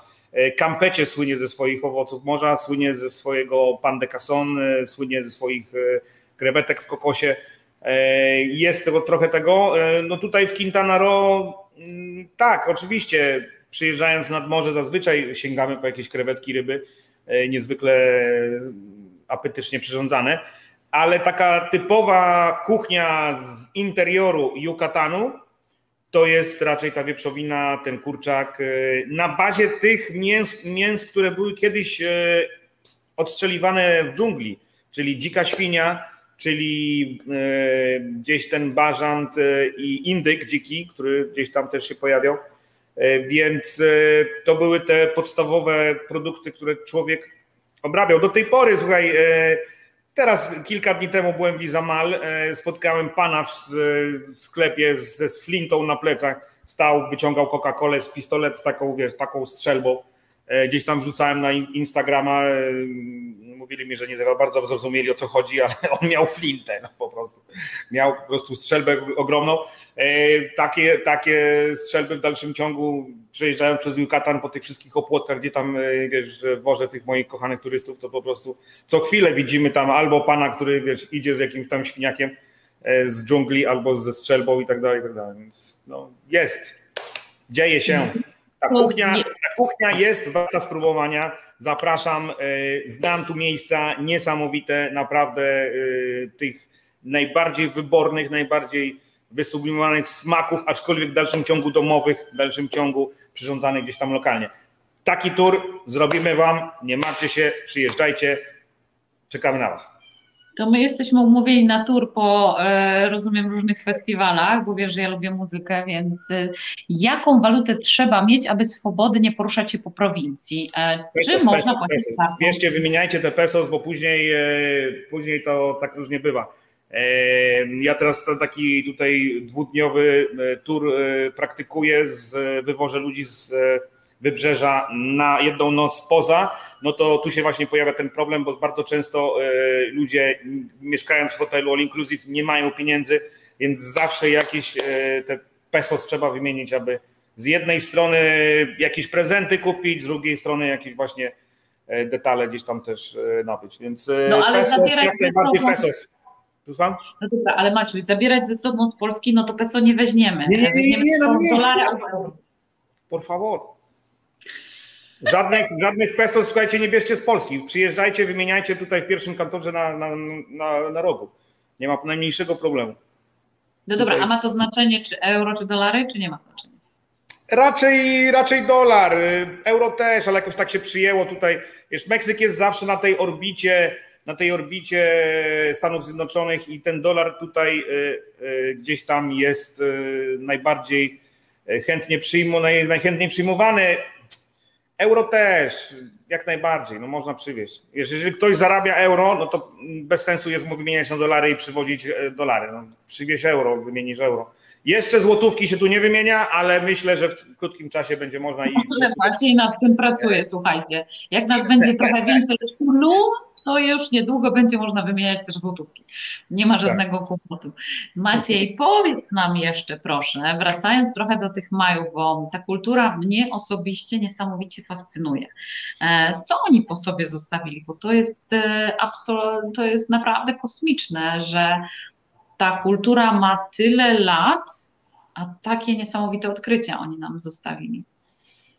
Campecie słynie ze swoich owoców morza, słynie ze swojego pan de casson, słynie ze swoich krewetek w kokosie. E, jest trochę tego. E, no tutaj w Quintana Roo, mm, tak, oczywiście, przyjeżdżając nad morze, zazwyczaj sięgamy po jakieś krewetki, ryby, e, niezwykle apetycznie przyrządzane, ale taka typowa kuchnia z interioru Yucatanu to jest raczej ta wieprzowina, ten kurczak na bazie tych mięs, mięs które były kiedyś odstrzeliwane w dżungli, czyli dzika świnia, czyli e, gdzieś ten bażant e, i indyk dziki, który gdzieś tam też się pojawiał. E, więc to były te podstawowe produkty, które człowiek obrabiał. Do tej pory, słuchaj, teraz kilka dni temu byłem w Izamal, spotkałem pana w sklepie ze z flintą na plecach, stał, wyciągał Coca-Colę z pistolet z taką, wiesz, taką strzelbą. Gdzieś tam wrzucałem na Instagrama mówili mi, że nie za bardzo zrozumieli o co chodzi, ale on miał flintę no, po prostu. Miał po prostu strzelbę ogromną. E, takie, takie strzelby w dalszym ciągu przejeżdżają przez Yucatan po tych wszystkich opłotkach, gdzie tam e, wiesz, wożę tych moich kochanych turystów, to po prostu co chwilę widzimy tam albo pana, który wiesz, idzie z jakimś tam świniakiem e, z dżungli, albo ze strzelbą i tak dalej, i tak dalej. Więc no, jest, dzieje się. Ta kuchnia, ta kuchnia jest warta spróbowania. Zapraszam, e, znam tu miejsca niesamowite, naprawdę e, tych najbardziej wybornych, najbardziej wysublimowanych smaków, aczkolwiek w dalszym ciągu domowych, w dalszym ciągu przyrządzanych gdzieś tam lokalnie. Taki tour zrobimy Wam, nie martwcie się, przyjeżdżajcie, czekamy na Was to my jesteśmy umówieni na tour po, e, rozumiem, różnych festiwalach, bo wiesz, że ja lubię muzykę, więc e, jaką walutę trzeba mieć, aby swobodnie poruszać się po prowincji? E, czy można pesos, pesos. Bierzcie, wymieniajcie te pesos, bo później, później to tak różnie bywa. Ja teraz taki tutaj dwudniowy tur praktykuję, z, wywożę ludzi z wybrzeża na jedną noc poza, no to tu się właśnie pojawia ten problem, bo bardzo często ludzie mieszkając w hotelu all inclusive nie mają pieniędzy, więc zawsze jakieś te pesos trzeba wymienić, aby z jednej strony jakieś prezenty kupić, z drugiej strony jakieś właśnie e, detale gdzieś tam też e, nabyć. Więc e, no, ale pesos, jak najbardziej sobą... pesos. Słucham? No dobra, ale Maciuś, zabierać ze sobą z Polski, no to peso nie weźmiemy. Nie, nie, nie, no nie, favor. Żadnych, żadnych pesos, słuchajcie, nie bierzcie z Polski. Przyjeżdżajcie, wymieniajcie tutaj w pierwszym kantorze na, na, na, na rogu. Nie ma najmniejszego problemu. No dobra, a ma to znaczenie czy euro, czy dolary, czy nie ma znaczenia? Raczej, raczej dolar, euro też, ale jakoś tak się przyjęło tutaj. Wiesz, Meksyk jest zawsze na tej orbicie, na tej orbicie Stanów Zjednoczonych i ten dolar tutaj y, y, gdzieś tam jest y, najbardziej chętnie przyjmowany, najchętniej przyjmowany. Euro też, jak najbardziej, no można przywieźć. Jeżeli ktoś zarabia euro, no to bez sensu jest mu wymieniać na dolary i przywozić e, dolary. No, przywieź euro, wymienisz euro. Jeszcze złotówki się tu nie wymienia, ale myślę, że w krótkim czasie będzie można i. Ale Maciej nad tym pracuje, słuchajcie. Jak nas będzie trochę więcej to już niedługo będzie można wymieniać też złotówki. Nie ma żadnego tak. kłopotu. Maciej, powiedz nam jeszcze proszę, wracając trochę do tych Majów, bo ta kultura mnie osobiście niesamowicie fascynuje. E, co oni po sobie zostawili? Bo to jest, e, to jest naprawdę kosmiczne, że ta kultura ma tyle lat, a takie niesamowite odkrycia oni nam zostawili.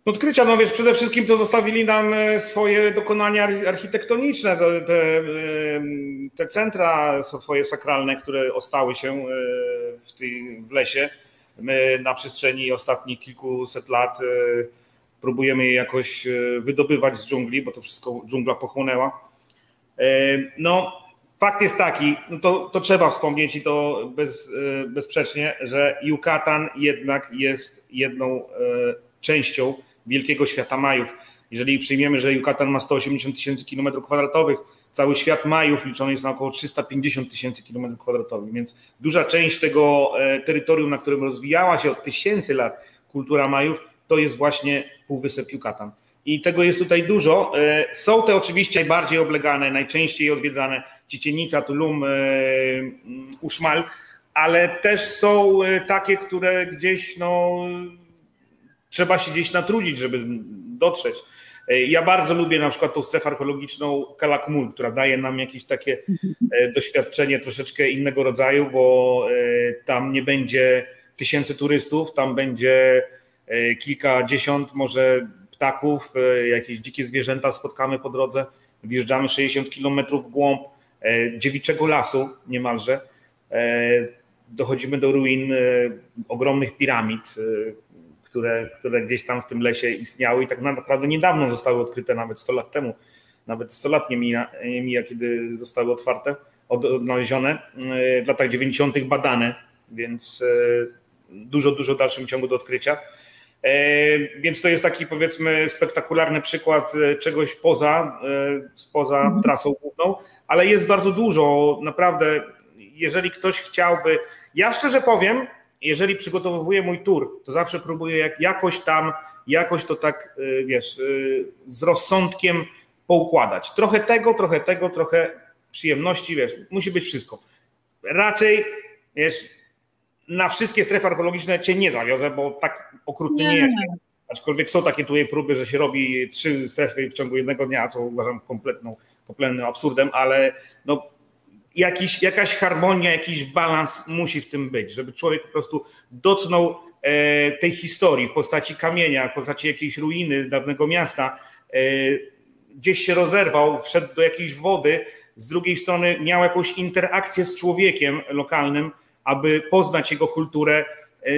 Odkrycia, no wiesz, przede wszystkim to zostawili nam e, swoje dokonania architektoniczne, te, te, te centra swoje sakralne, które ostały się e, w, tej, w lesie. My na przestrzeni ostatnich kilkuset lat e, próbujemy je jakoś wydobywać z dżungli, bo to wszystko dżungla pochłonęła. No, fakt jest taki, no to, to trzeba wspomnieć i to bez, bezsprzecznie, że Yucatan jednak jest jedną częścią wielkiego świata Majów. Jeżeli przyjmiemy, że Yucatan ma 180 tysięcy kilometrów kwadratowych, cały świat Majów liczony jest na około 350 tysięcy kilometrów kwadratowych, więc duża część tego e, terytorium, na którym rozwijała się od tysięcy lat kultura Majów, to jest właśnie Półwysep Yucatan. I tego jest tutaj dużo. E, są te oczywiście najbardziej oblegane, najczęściej odwiedzane Cicienica, Tulum, e, Uszmal, ale też są takie, które gdzieś no, trzeba się gdzieś natrudzić, żeby dotrzeć. E, ja bardzo lubię na przykład tą strefę archeologiczną Kalakmul, która daje nam jakieś takie e, doświadczenie troszeczkę innego rodzaju, bo e, tam nie będzie tysięcy turystów, tam będzie kilkadziesiąt może ptaków, jakieś dzikie zwierzęta spotkamy po drodze. Wjeżdżamy 60 kilometrów w głąb dziewiczego lasu niemalże. Dochodzimy do ruin ogromnych piramid, które, które gdzieś tam w tym lesie istniały i tak naprawdę niedawno zostały odkryte, nawet 100 lat temu. Nawet 100 lat nie mija, nie mija kiedy zostały otwarte, odnalezione. W latach 90. badane, więc e, dużo, dużo w dalszym ciągu do odkrycia. E, więc to jest taki powiedzmy spektakularny przykład e, czegoś poza, poza mhm. trasą główną, ale jest bardzo dużo. Naprawdę, jeżeli ktoś chciałby, ja szczerze powiem, jeżeli przygotowuję mój tour, to zawsze próbuję jak, jakoś tam, jakoś to tak, y, wiesz, y, z rozsądkiem poukładać. Trochę tego, trochę tego, trochę przyjemności, wiesz, musi być wszystko. Raczej, wiesz, na wszystkie strefy archeologiczne cię nie zawiozę, bo tak okrutny nie, nie jest. Aczkolwiek są takie tutaj próby, że się robi trzy strefy w ciągu jednego dnia, co uważam kompletną, kompletnym absurdem, ale no, jakiś, jakaś harmonia, jakiś balans musi w tym być, żeby człowiek po prostu dotknął e, tej historii w postaci kamienia, w postaci jakiejś ruiny dawnego miasta, e, gdzieś się rozerwał, wszedł do jakiejś wody, z drugiej strony miał jakąś interakcję z człowiekiem lokalnym, aby poznać jego kulturę. E,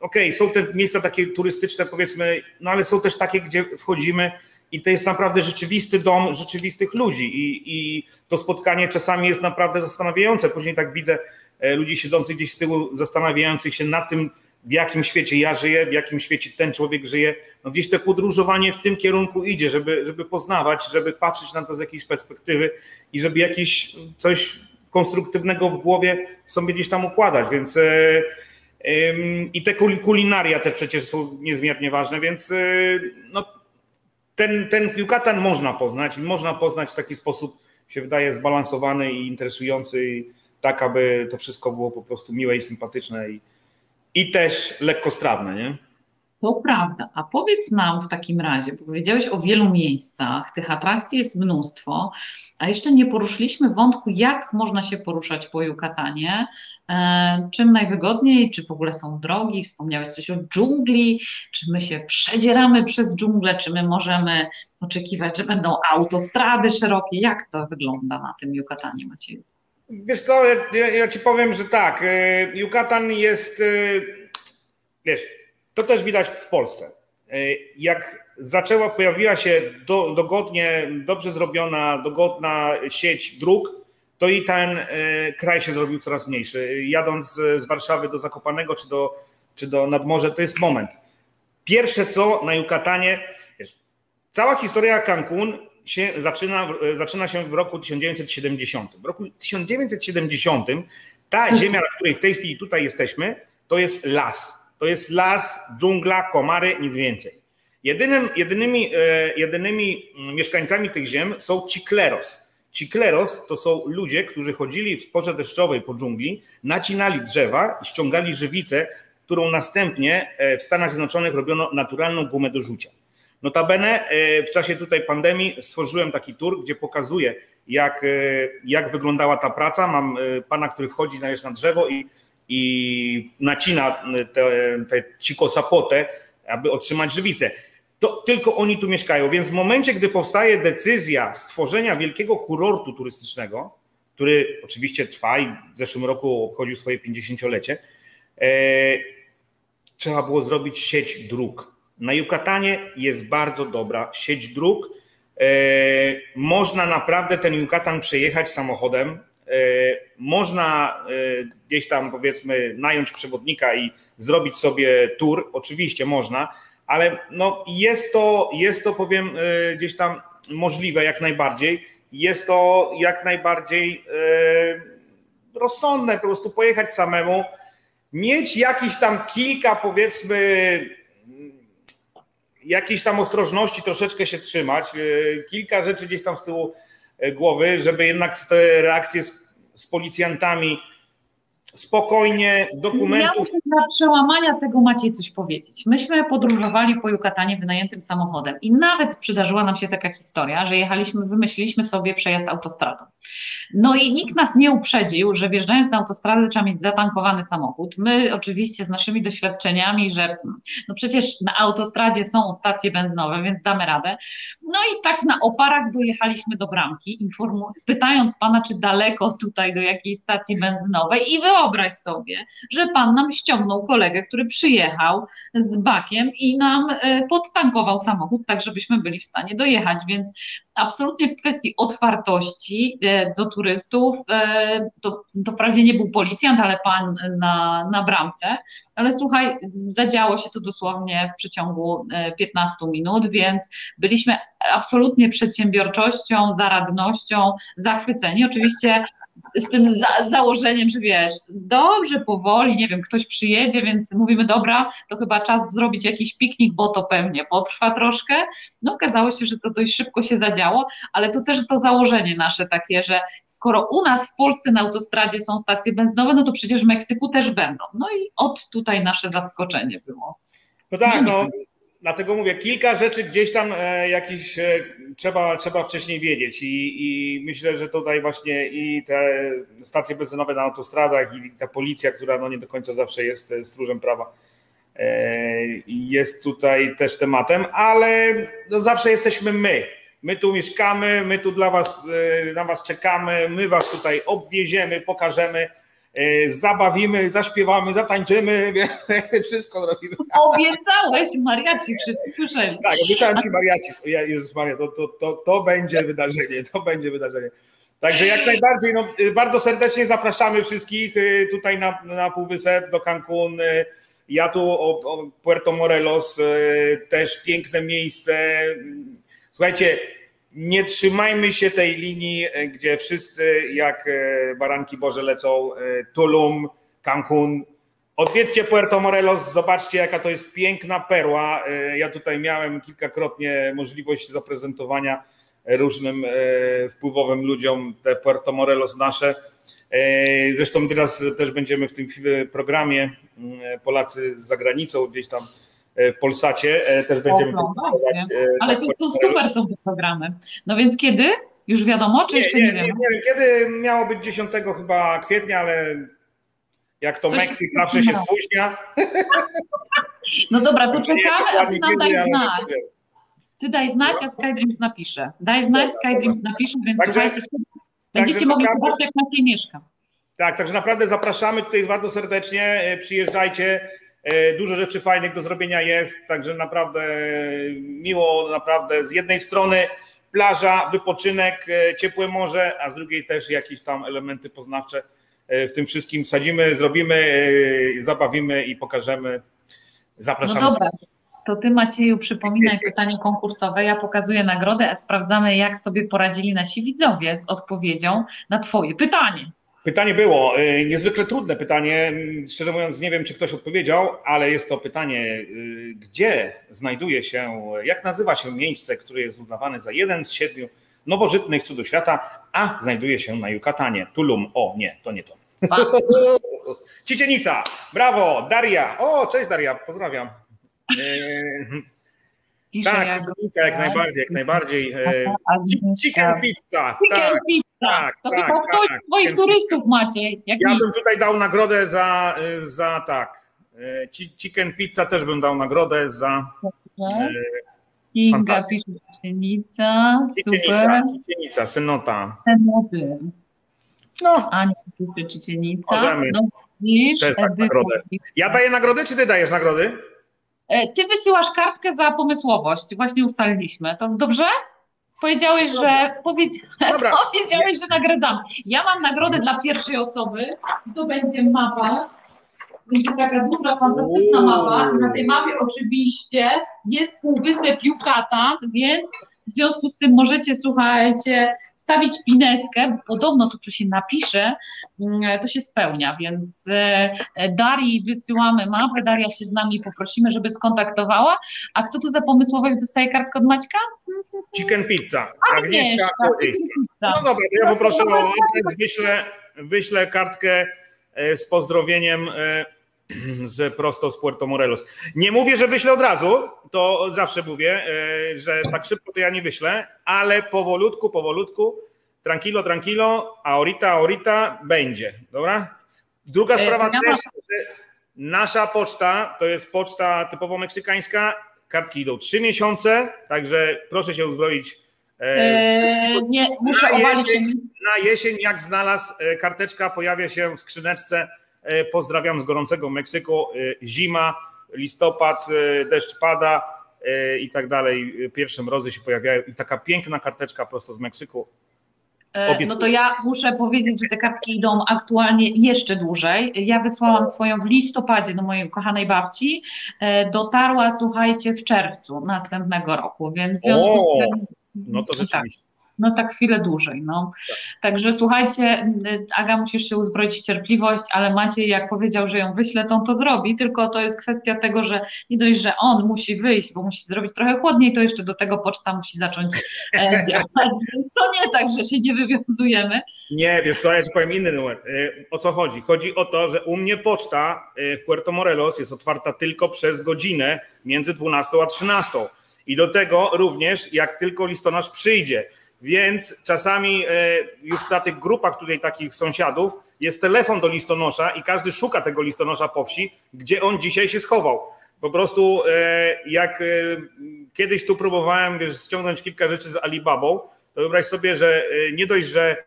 okej, okay, są te miejsca takie turystyczne, powiedzmy, no ale są też takie, gdzie wchodzimy i to jest naprawdę rzeczywisty dom rzeczywistych ludzi i, i to spotkanie czasami jest naprawdę zastanawiające. Później tak widzę e, ludzi siedzących gdzieś z tyłu, zastanawiających się nad tym, w jakim świecie ja żyję, w jakim świecie ten człowiek żyje. No gdzieś to podróżowanie w tym kierunku idzie, żeby, żeby poznawać, żeby patrzeć na to z jakiejś perspektywy i żeby jakieś coś konstruktywnego w głowie sobie gdzieś tam układać, więc i te kulinaria też przecież są niezmiernie ważne, więc no, ten, ten można poznać i można poznać w taki sposób, się wydaje, zbalansowany i interesujący, tak, aby to wszystko było po prostu miłe i sympatyczne i, i też lekkostrawne, nie? To prawda. A powiedz nam w takim razie, bo powiedziałeś o wielu miejscach, tych atrakcji jest mnóstwo, a jeszcze nie poruszyliśmy wątku, jak można się poruszać po Yucatanie, e, czym najwygodniej, czy w ogóle są drogi, wspomniałeś coś o dżungli, czy my się przedzieramy przez dżunglę, czy my możemy oczekiwać, że będą autostrady szerokie, jak to wygląda na tym Yucatanie, Macieju? Wiesz co, ja, ja ci powiem, że tak, e, Yucatan jest, e, wiesz, to też widać w Polsce. Jak zaczęła, pojawiła się do, dogodnie, dobrze zrobiona, dogodna sieć dróg, to i ten e, kraj się zrobił coraz mniejszy. Jadąc z Warszawy do Zakopanego czy do, czy do Nadmorza, to jest moment. Pierwsze co na Yucatanie, wiesz, cała historia Cancun się zaczyna, zaczyna się w roku 1970. W roku 1970 ta ziemia, na której w tej chwili tutaj jesteśmy, to jest las. To jest las, dżungla, komary, nic więcej. Jedynym, jedynymi, e, jedynymi mieszkańcami tych ziem są Cicleros. Cicleros to są ludzie, którzy chodzili w porze deszczowej po dżungli, nacinali drzewa i ściągali żywicę, którą następnie e, w Stanach Zjednoczonych robiono naturalną gumę do rzucia. Notabene e, w czasie tutaj pandemii stworzyłem taki tour, gdzie pokazuję, jak, jak wyglądała ta praca. Mam pana, który wchodzi na drzewo i, i nacina tę te, te sapotę, aby otrzymać żywicę to tylko oni tu mieszkają. Więc w momencie, gdy powstaje decyzja stworzenia wielkiego kurortu turystycznego, który oczywiście trwa i w zeszłym roku obchodził swoje 50-lecie, e, trzeba było zrobić sieć dróg. Na Yucatanie jest bardzo dobra sieć dróg. E, można naprawdę ten Yucatan przejechać samochodem. E, można e, gdzieś tam powiedzmy nająć przewodnika i zrobić sobie tour. Oczywiście można ale no jest to, jest to powiem e, gdzieś tam możliwe jak najbardziej. Jest to jak najbardziej rozsądne, po prostu pojechać samemu, mieć jakieś tam kilka powiedzmy jakiejś tam ostrożności, troszeczkę się trzymać, kilka rzeczy gdzieś tam z tyłu głowy, żeby jednak te reakcje z, z policjantami spokojnie dokumentów. Ja dla przełamania tego macie coś powiedzieć. Myśmy podróżowali po Jukatanie wynajętym samochodem i nawet przydarzyła nam się taka historia, że jechaliśmy, wymyśliliśmy sobie przejazd autostradą. No i nikt nas nie uprzedził, że wjeżdżając na autostradę trzeba mieć zatankowany samochód. My oczywiście z naszymi doświadczeniami, że no przecież na autostradzie są stacje benzynowe, więc damy radę. No i tak na oparach dojechaliśmy do bramki, informu- pytając pana, czy daleko tutaj do jakiejś stacji benzynowej i wyobraź sobie, że pan nam ściągnął kolegę, który przyjechał z bakiem i nam e, podtankował samochód, tak żebyśmy byli w stanie dojechać, więc absolutnie w kwestii otwartości e, do turystów, e, to, to wprawdzie nie był policjant, ale pan na, na bramce, ale słuchaj, zadziało się to dosłownie w przeciągu 15 minut, więc byliśmy absolutnie przedsiębiorczością, zaradnością zachwyceni. Oczywiście z tym za, założeniem, że wiesz, dobrze, powoli, nie wiem, ktoś przyjedzie, więc mówimy, dobra, to chyba czas zrobić jakiś piknik, bo to pewnie potrwa troszkę. No okazało się, że to dość szybko się zadziało, ale to też to założenie nasze takie, że skoro u nas w Polsce na autostradzie są stacje benzynowe, no to przecież w Meksyku też będą. No i od tutaj nasze zaskoczenie było. No tak, no dlatego mówię, kilka rzeczy gdzieś tam e, jakiś e, trzeba, trzeba wcześniej wiedzieć I, i myślę, że tutaj właśnie i te stacje benzynowe na autostradach i ta policja, która no nie do końca zawsze jest e, stróżem prawa, jest tutaj też tematem, ale no zawsze jesteśmy my. My tu mieszkamy, my tu dla was, na was czekamy, my was tutaj obwieziemy, pokażemy E, zabawimy, zaśpiewamy, zatańczymy, wszystko zrobimy. Obiecałeś mariaci, wszyscy słyszeli. Tak, obiecałem ci mariaci, Jezus Maria, to, to, to, to będzie wydarzenie, to będzie wydarzenie. Także jak najbardziej, no, bardzo serdecznie zapraszamy wszystkich e, tutaj na, na Półwysep, do Cancun. E, ja tu o, o Puerto Morelos, też piękne miejsce. Słuchajcie, nie trzymajmy się tej linii, gdzie wszyscy jak baranki Boże lecą Tulum, Cancun. Odwiedźcie Puerto Morelos, zobaczcie jaka to jest piękna perła. Ja tutaj miałem kilkakrotnie możliwość zaprezentowania różnym wpływowym ludziom te Puerto Morelos nasze E, zresztą teraz też będziemy w tym programie mm, Polacy z zagranicą, gdzieś tam e, Polsacie e, też będziemy. O, no, Ale to, to super są te programy. No więc kiedy? Już wiadomo, czy nie, jeszcze nie, nie wiem? Nie, nie kiedy miało być 10 chyba kwietnia, ale jak to Coś Meksyk zawsze się spóźnia. No dobra, to czekamy, a ty nam daj znać. Ty daj znać, a Skydreams napisze. Daj znać, Skydreams napisze, więc Także, słuchajcie, Będziecie mogli naprawdę, zobaczyć, jak Maciej mieszka. Tak, także naprawdę zapraszamy tutaj bardzo serdecznie. E, przyjeżdżajcie. E, dużo rzeczy fajnych do zrobienia jest, także naprawdę miło, naprawdę z jednej strony plaża, wypoczynek, e, ciepłe morze, a z drugiej też jakieś tam elementy poznawcze w tym wszystkim sadzimy, zrobimy, zabawimy i pokażemy. Zapraszamy. No dobra, to ty Macieju przypominaj pytanie konkursowe, ja pokazuję nagrodę, a sprawdzamy jak sobie poradzili nasi widzowie z odpowiedzią na twoje pytanie. Pytanie było y, niezwykle trudne pytanie. Szczerze mówiąc, nie wiem, czy ktoś odpowiedział, ale jest to pytanie, y, gdzie znajduje się, jak nazywa się miejsce, które jest uznawane za jeden z siedmiu nowożytnych cudów świata, a znajduje się na Yucatanie. Tulum. O, nie, to nie to. Cicienica. Brawo, Daria. O, cześć Daria, pozdrawiam. Pisze tak, jak, jak najbardziej, jak najbardziej. Chicken pizza. Chicken tak, pizza. Tak, to tak, chyba tak, ktoś tak, twoich turystów macie. ja mi. bym tutaj dał nagrodę za, za tak. E, chicken pizza też bym dał nagrodę za. E, Kinga pisze super. Cicienica, Synota. Synoty. No. Ania pisze Cicienica. Możemy. No, widzisz, też tak nagrodę. Ja daję nagrodę, czy ty dajesz nagrody? E, ty wysyłasz kartkę za pomysłowość, właśnie ustaliliśmy. To dobrze? Powiedziałeś, że powiedzi... powiedziałeś, że nagradzamy. Ja mam nagrodę dla pierwszej osoby. To będzie mapa. Będzie taka duża, fantastyczna mapa. Na tej mapie oczywiście jest półwysep Yucatan, więc w związku z tym możecie, słuchajcie, stawić pineskę, bo podobno to, co się napisze, mm, to się spełnia, więc e, Darii wysyłamy mapę, Daria się z nami poprosimy, żeby skontaktowała. A kto tu za pomysłowość dostaje kartkę od Maćka? Chicken pizza. Agnieszka No dobra, ja poproszę o adres, wyślę, wyślę kartkę e, z pozdrowieniem e, z prosto z Puerto Morelos. Nie mówię, że wyślę od razu, to zawsze mówię, e, że tak szybko to ja nie wyślę, ale powolutku, powolutku, tranquilo, tranquilo, ahorita, ahorita będzie, dobra? Druga sprawa też, że nasza poczta to jest poczta typowo meksykańska, kartki idą trzy miesiące, także proszę się uzbroić. Eee, nie, muszę na jesień, na jesień, jak znalazł karteczka, pojawia się w skrzyneczce E, pozdrawiam z gorącego Meksyku. E, zima, listopad, e, deszcz pada i tak dalej. Pierwsze mrozy się pojawiają i taka piękna karteczka prosto z Meksyku. Obiecuję. No to ja muszę powiedzieć, że te kartki idą aktualnie jeszcze dłużej. Ja wysłałam swoją w listopadzie do mojej kochanej babci. Dotarła, słuchajcie, w czerwcu następnego roku, więc w związku o, z tym. No to tak. rzeczywiście. Tak no tak chwilę dłużej. No. Tak. Także słuchajcie, Aga, musisz się uzbroić w cierpliwość, ale Maciej jak powiedział, że ją wyśle, to on to zrobi, tylko to jest kwestia tego, że nie dość, że on musi wyjść, bo musi zrobić trochę chłodniej, to jeszcze do tego poczta musi zacząć e, działać. to nie tak, że się nie wywiązujemy. Nie, wiesz co, ja ci powiem inny numer. E, o co chodzi? Chodzi o to, że u mnie poczta e, w Puerto Morelos jest otwarta tylko przez godzinę między 12 a 13. I do tego również, jak tylko listonosz przyjdzie. Więc czasami e, już na tych grupach tutaj takich sąsiadów jest telefon do listonosza i każdy szuka tego listonosza po wsi, gdzie on dzisiaj się schował. Po prostu e, jak e, kiedyś tu próbowałem wiesz, ściągnąć kilka rzeczy z Alibabą, to wyobraź sobie, że nie dość, że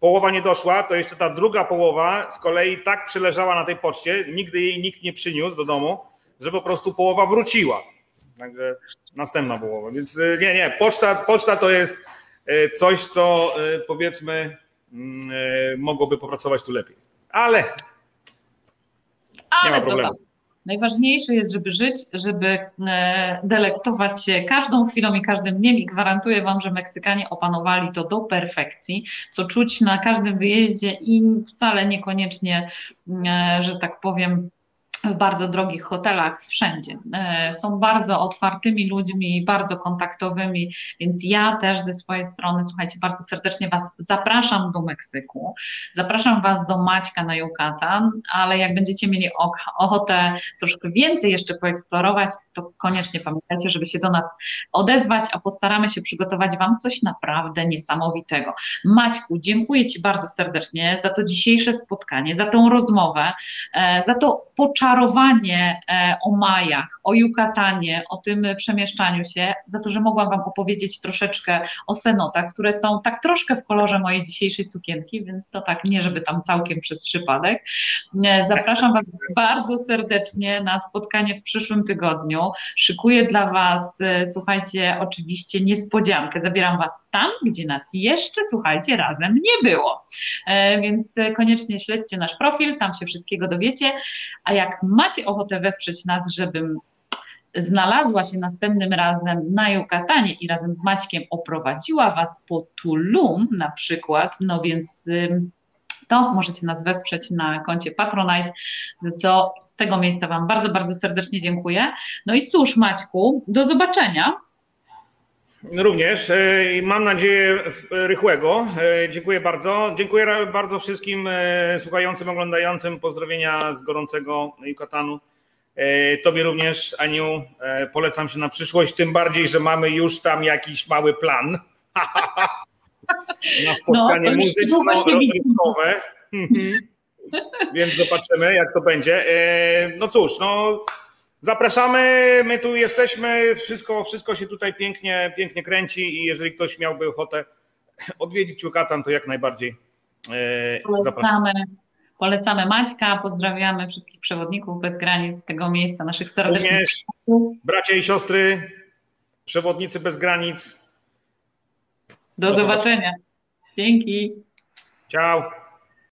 połowa nie doszła, to jeszcze ta druga połowa z kolei tak przeleżała na tej poczcie, nigdy jej nikt nie przyniósł do domu, że po prostu połowa wróciła. Także następna połowa. Więc nie, nie, poczta, poczta to jest coś, co e, powiedzmy mm, e, mogłoby popracować tu lepiej. Ale, Ale nie ma problemu. Najważniejsze jest, żeby żyć, żeby e, delektować się każdą chwilą i każdym dniem i gwarantuję Wam, że Meksykanie opanowali to do perfekcji, co czuć na każdym wyjeździe i wcale niekoniecznie, e, że tak powiem, w bardzo drogich hotelach wszędzie. E, są bardzo otwartymi ludźmi, bardzo kontaktowymi, więc ja też ze swojej strony, słuchajcie, bardzo serdecznie Was zapraszam do Meksyku, zapraszam Was do Maćka na Yucatan, ale jak będziecie mieli ochotę troszkę więcej jeszcze poeksplorować, to koniecznie pamiętajcie, żeby się do nas odezwać, a postaramy się przygotować Wam coś naprawdę niesamowitego. Maćku, dziękuję Ci bardzo serdecznie za to dzisiejsze spotkanie, za tą rozmowę, e, za to poczęcie czarowanie e, o Majach, o Yucatanie, o tym przemieszczaniu się, za to, że mogłam Wam opowiedzieć troszeczkę o senotach, które są tak troszkę w kolorze mojej dzisiejszej sukienki, więc to tak nie, żeby tam całkiem przez przypadek. E, zapraszam Was bardzo serdecznie na spotkanie w przyszłym tygodniu. Szykuję dla Was, e, słuchajcie, oczywiście niespodziankę. Zabieram Was tam, gdzie nas jeszcze, słuchajcie, razem nie było. Więc koniecznie śledźcie nasz profil, tam się wszystkiego dowiecie. A jak macie ochotę wesprzeć nas, żebym znalazła się następnym razem na Jukatanie i razem z Maćkiem oprowadziła Was po Tulum na przykład, no więc to możecie nas wesprzeć na koncie Patronite, za co z tego miejsca Wam bardzo, bardzo serdecznie dziękuję. No i cóż, Maćku, do zobaczenia. Również. E, mam nadzieję rychłego. E, dziękuję bardzo. Dziękuję bardzo wszystkim e, słuchającym, oglądającym. Pozdrowienia z gorącego Jukatanu. Tobie również, Aniu, polecam się na przyszłość, tym bardziej, że mamy już tam jakiś mały plan na spotkanie no, muzyczno-rozrywkowe. Więc zobaczymy, jak to będzie. No cóż, no Zapraszamy, my tu jesteśmy, wszystko, wszystko się tutaj pięknie, pięknie kręci i jeżeli ktoś miałby ochotę odwiedzić Yucatan, to jak najbardziej e, polecamy, zapraszamy. Polecamy Maćka, pozdrawiamy wszystkich przewodników bez granic z tego miejsca, naszych serdecznych Również bracia i siostry, przewodnicy bez granic. Do, Do zobaczenia. zobaczenia. Dzięki. Ciao.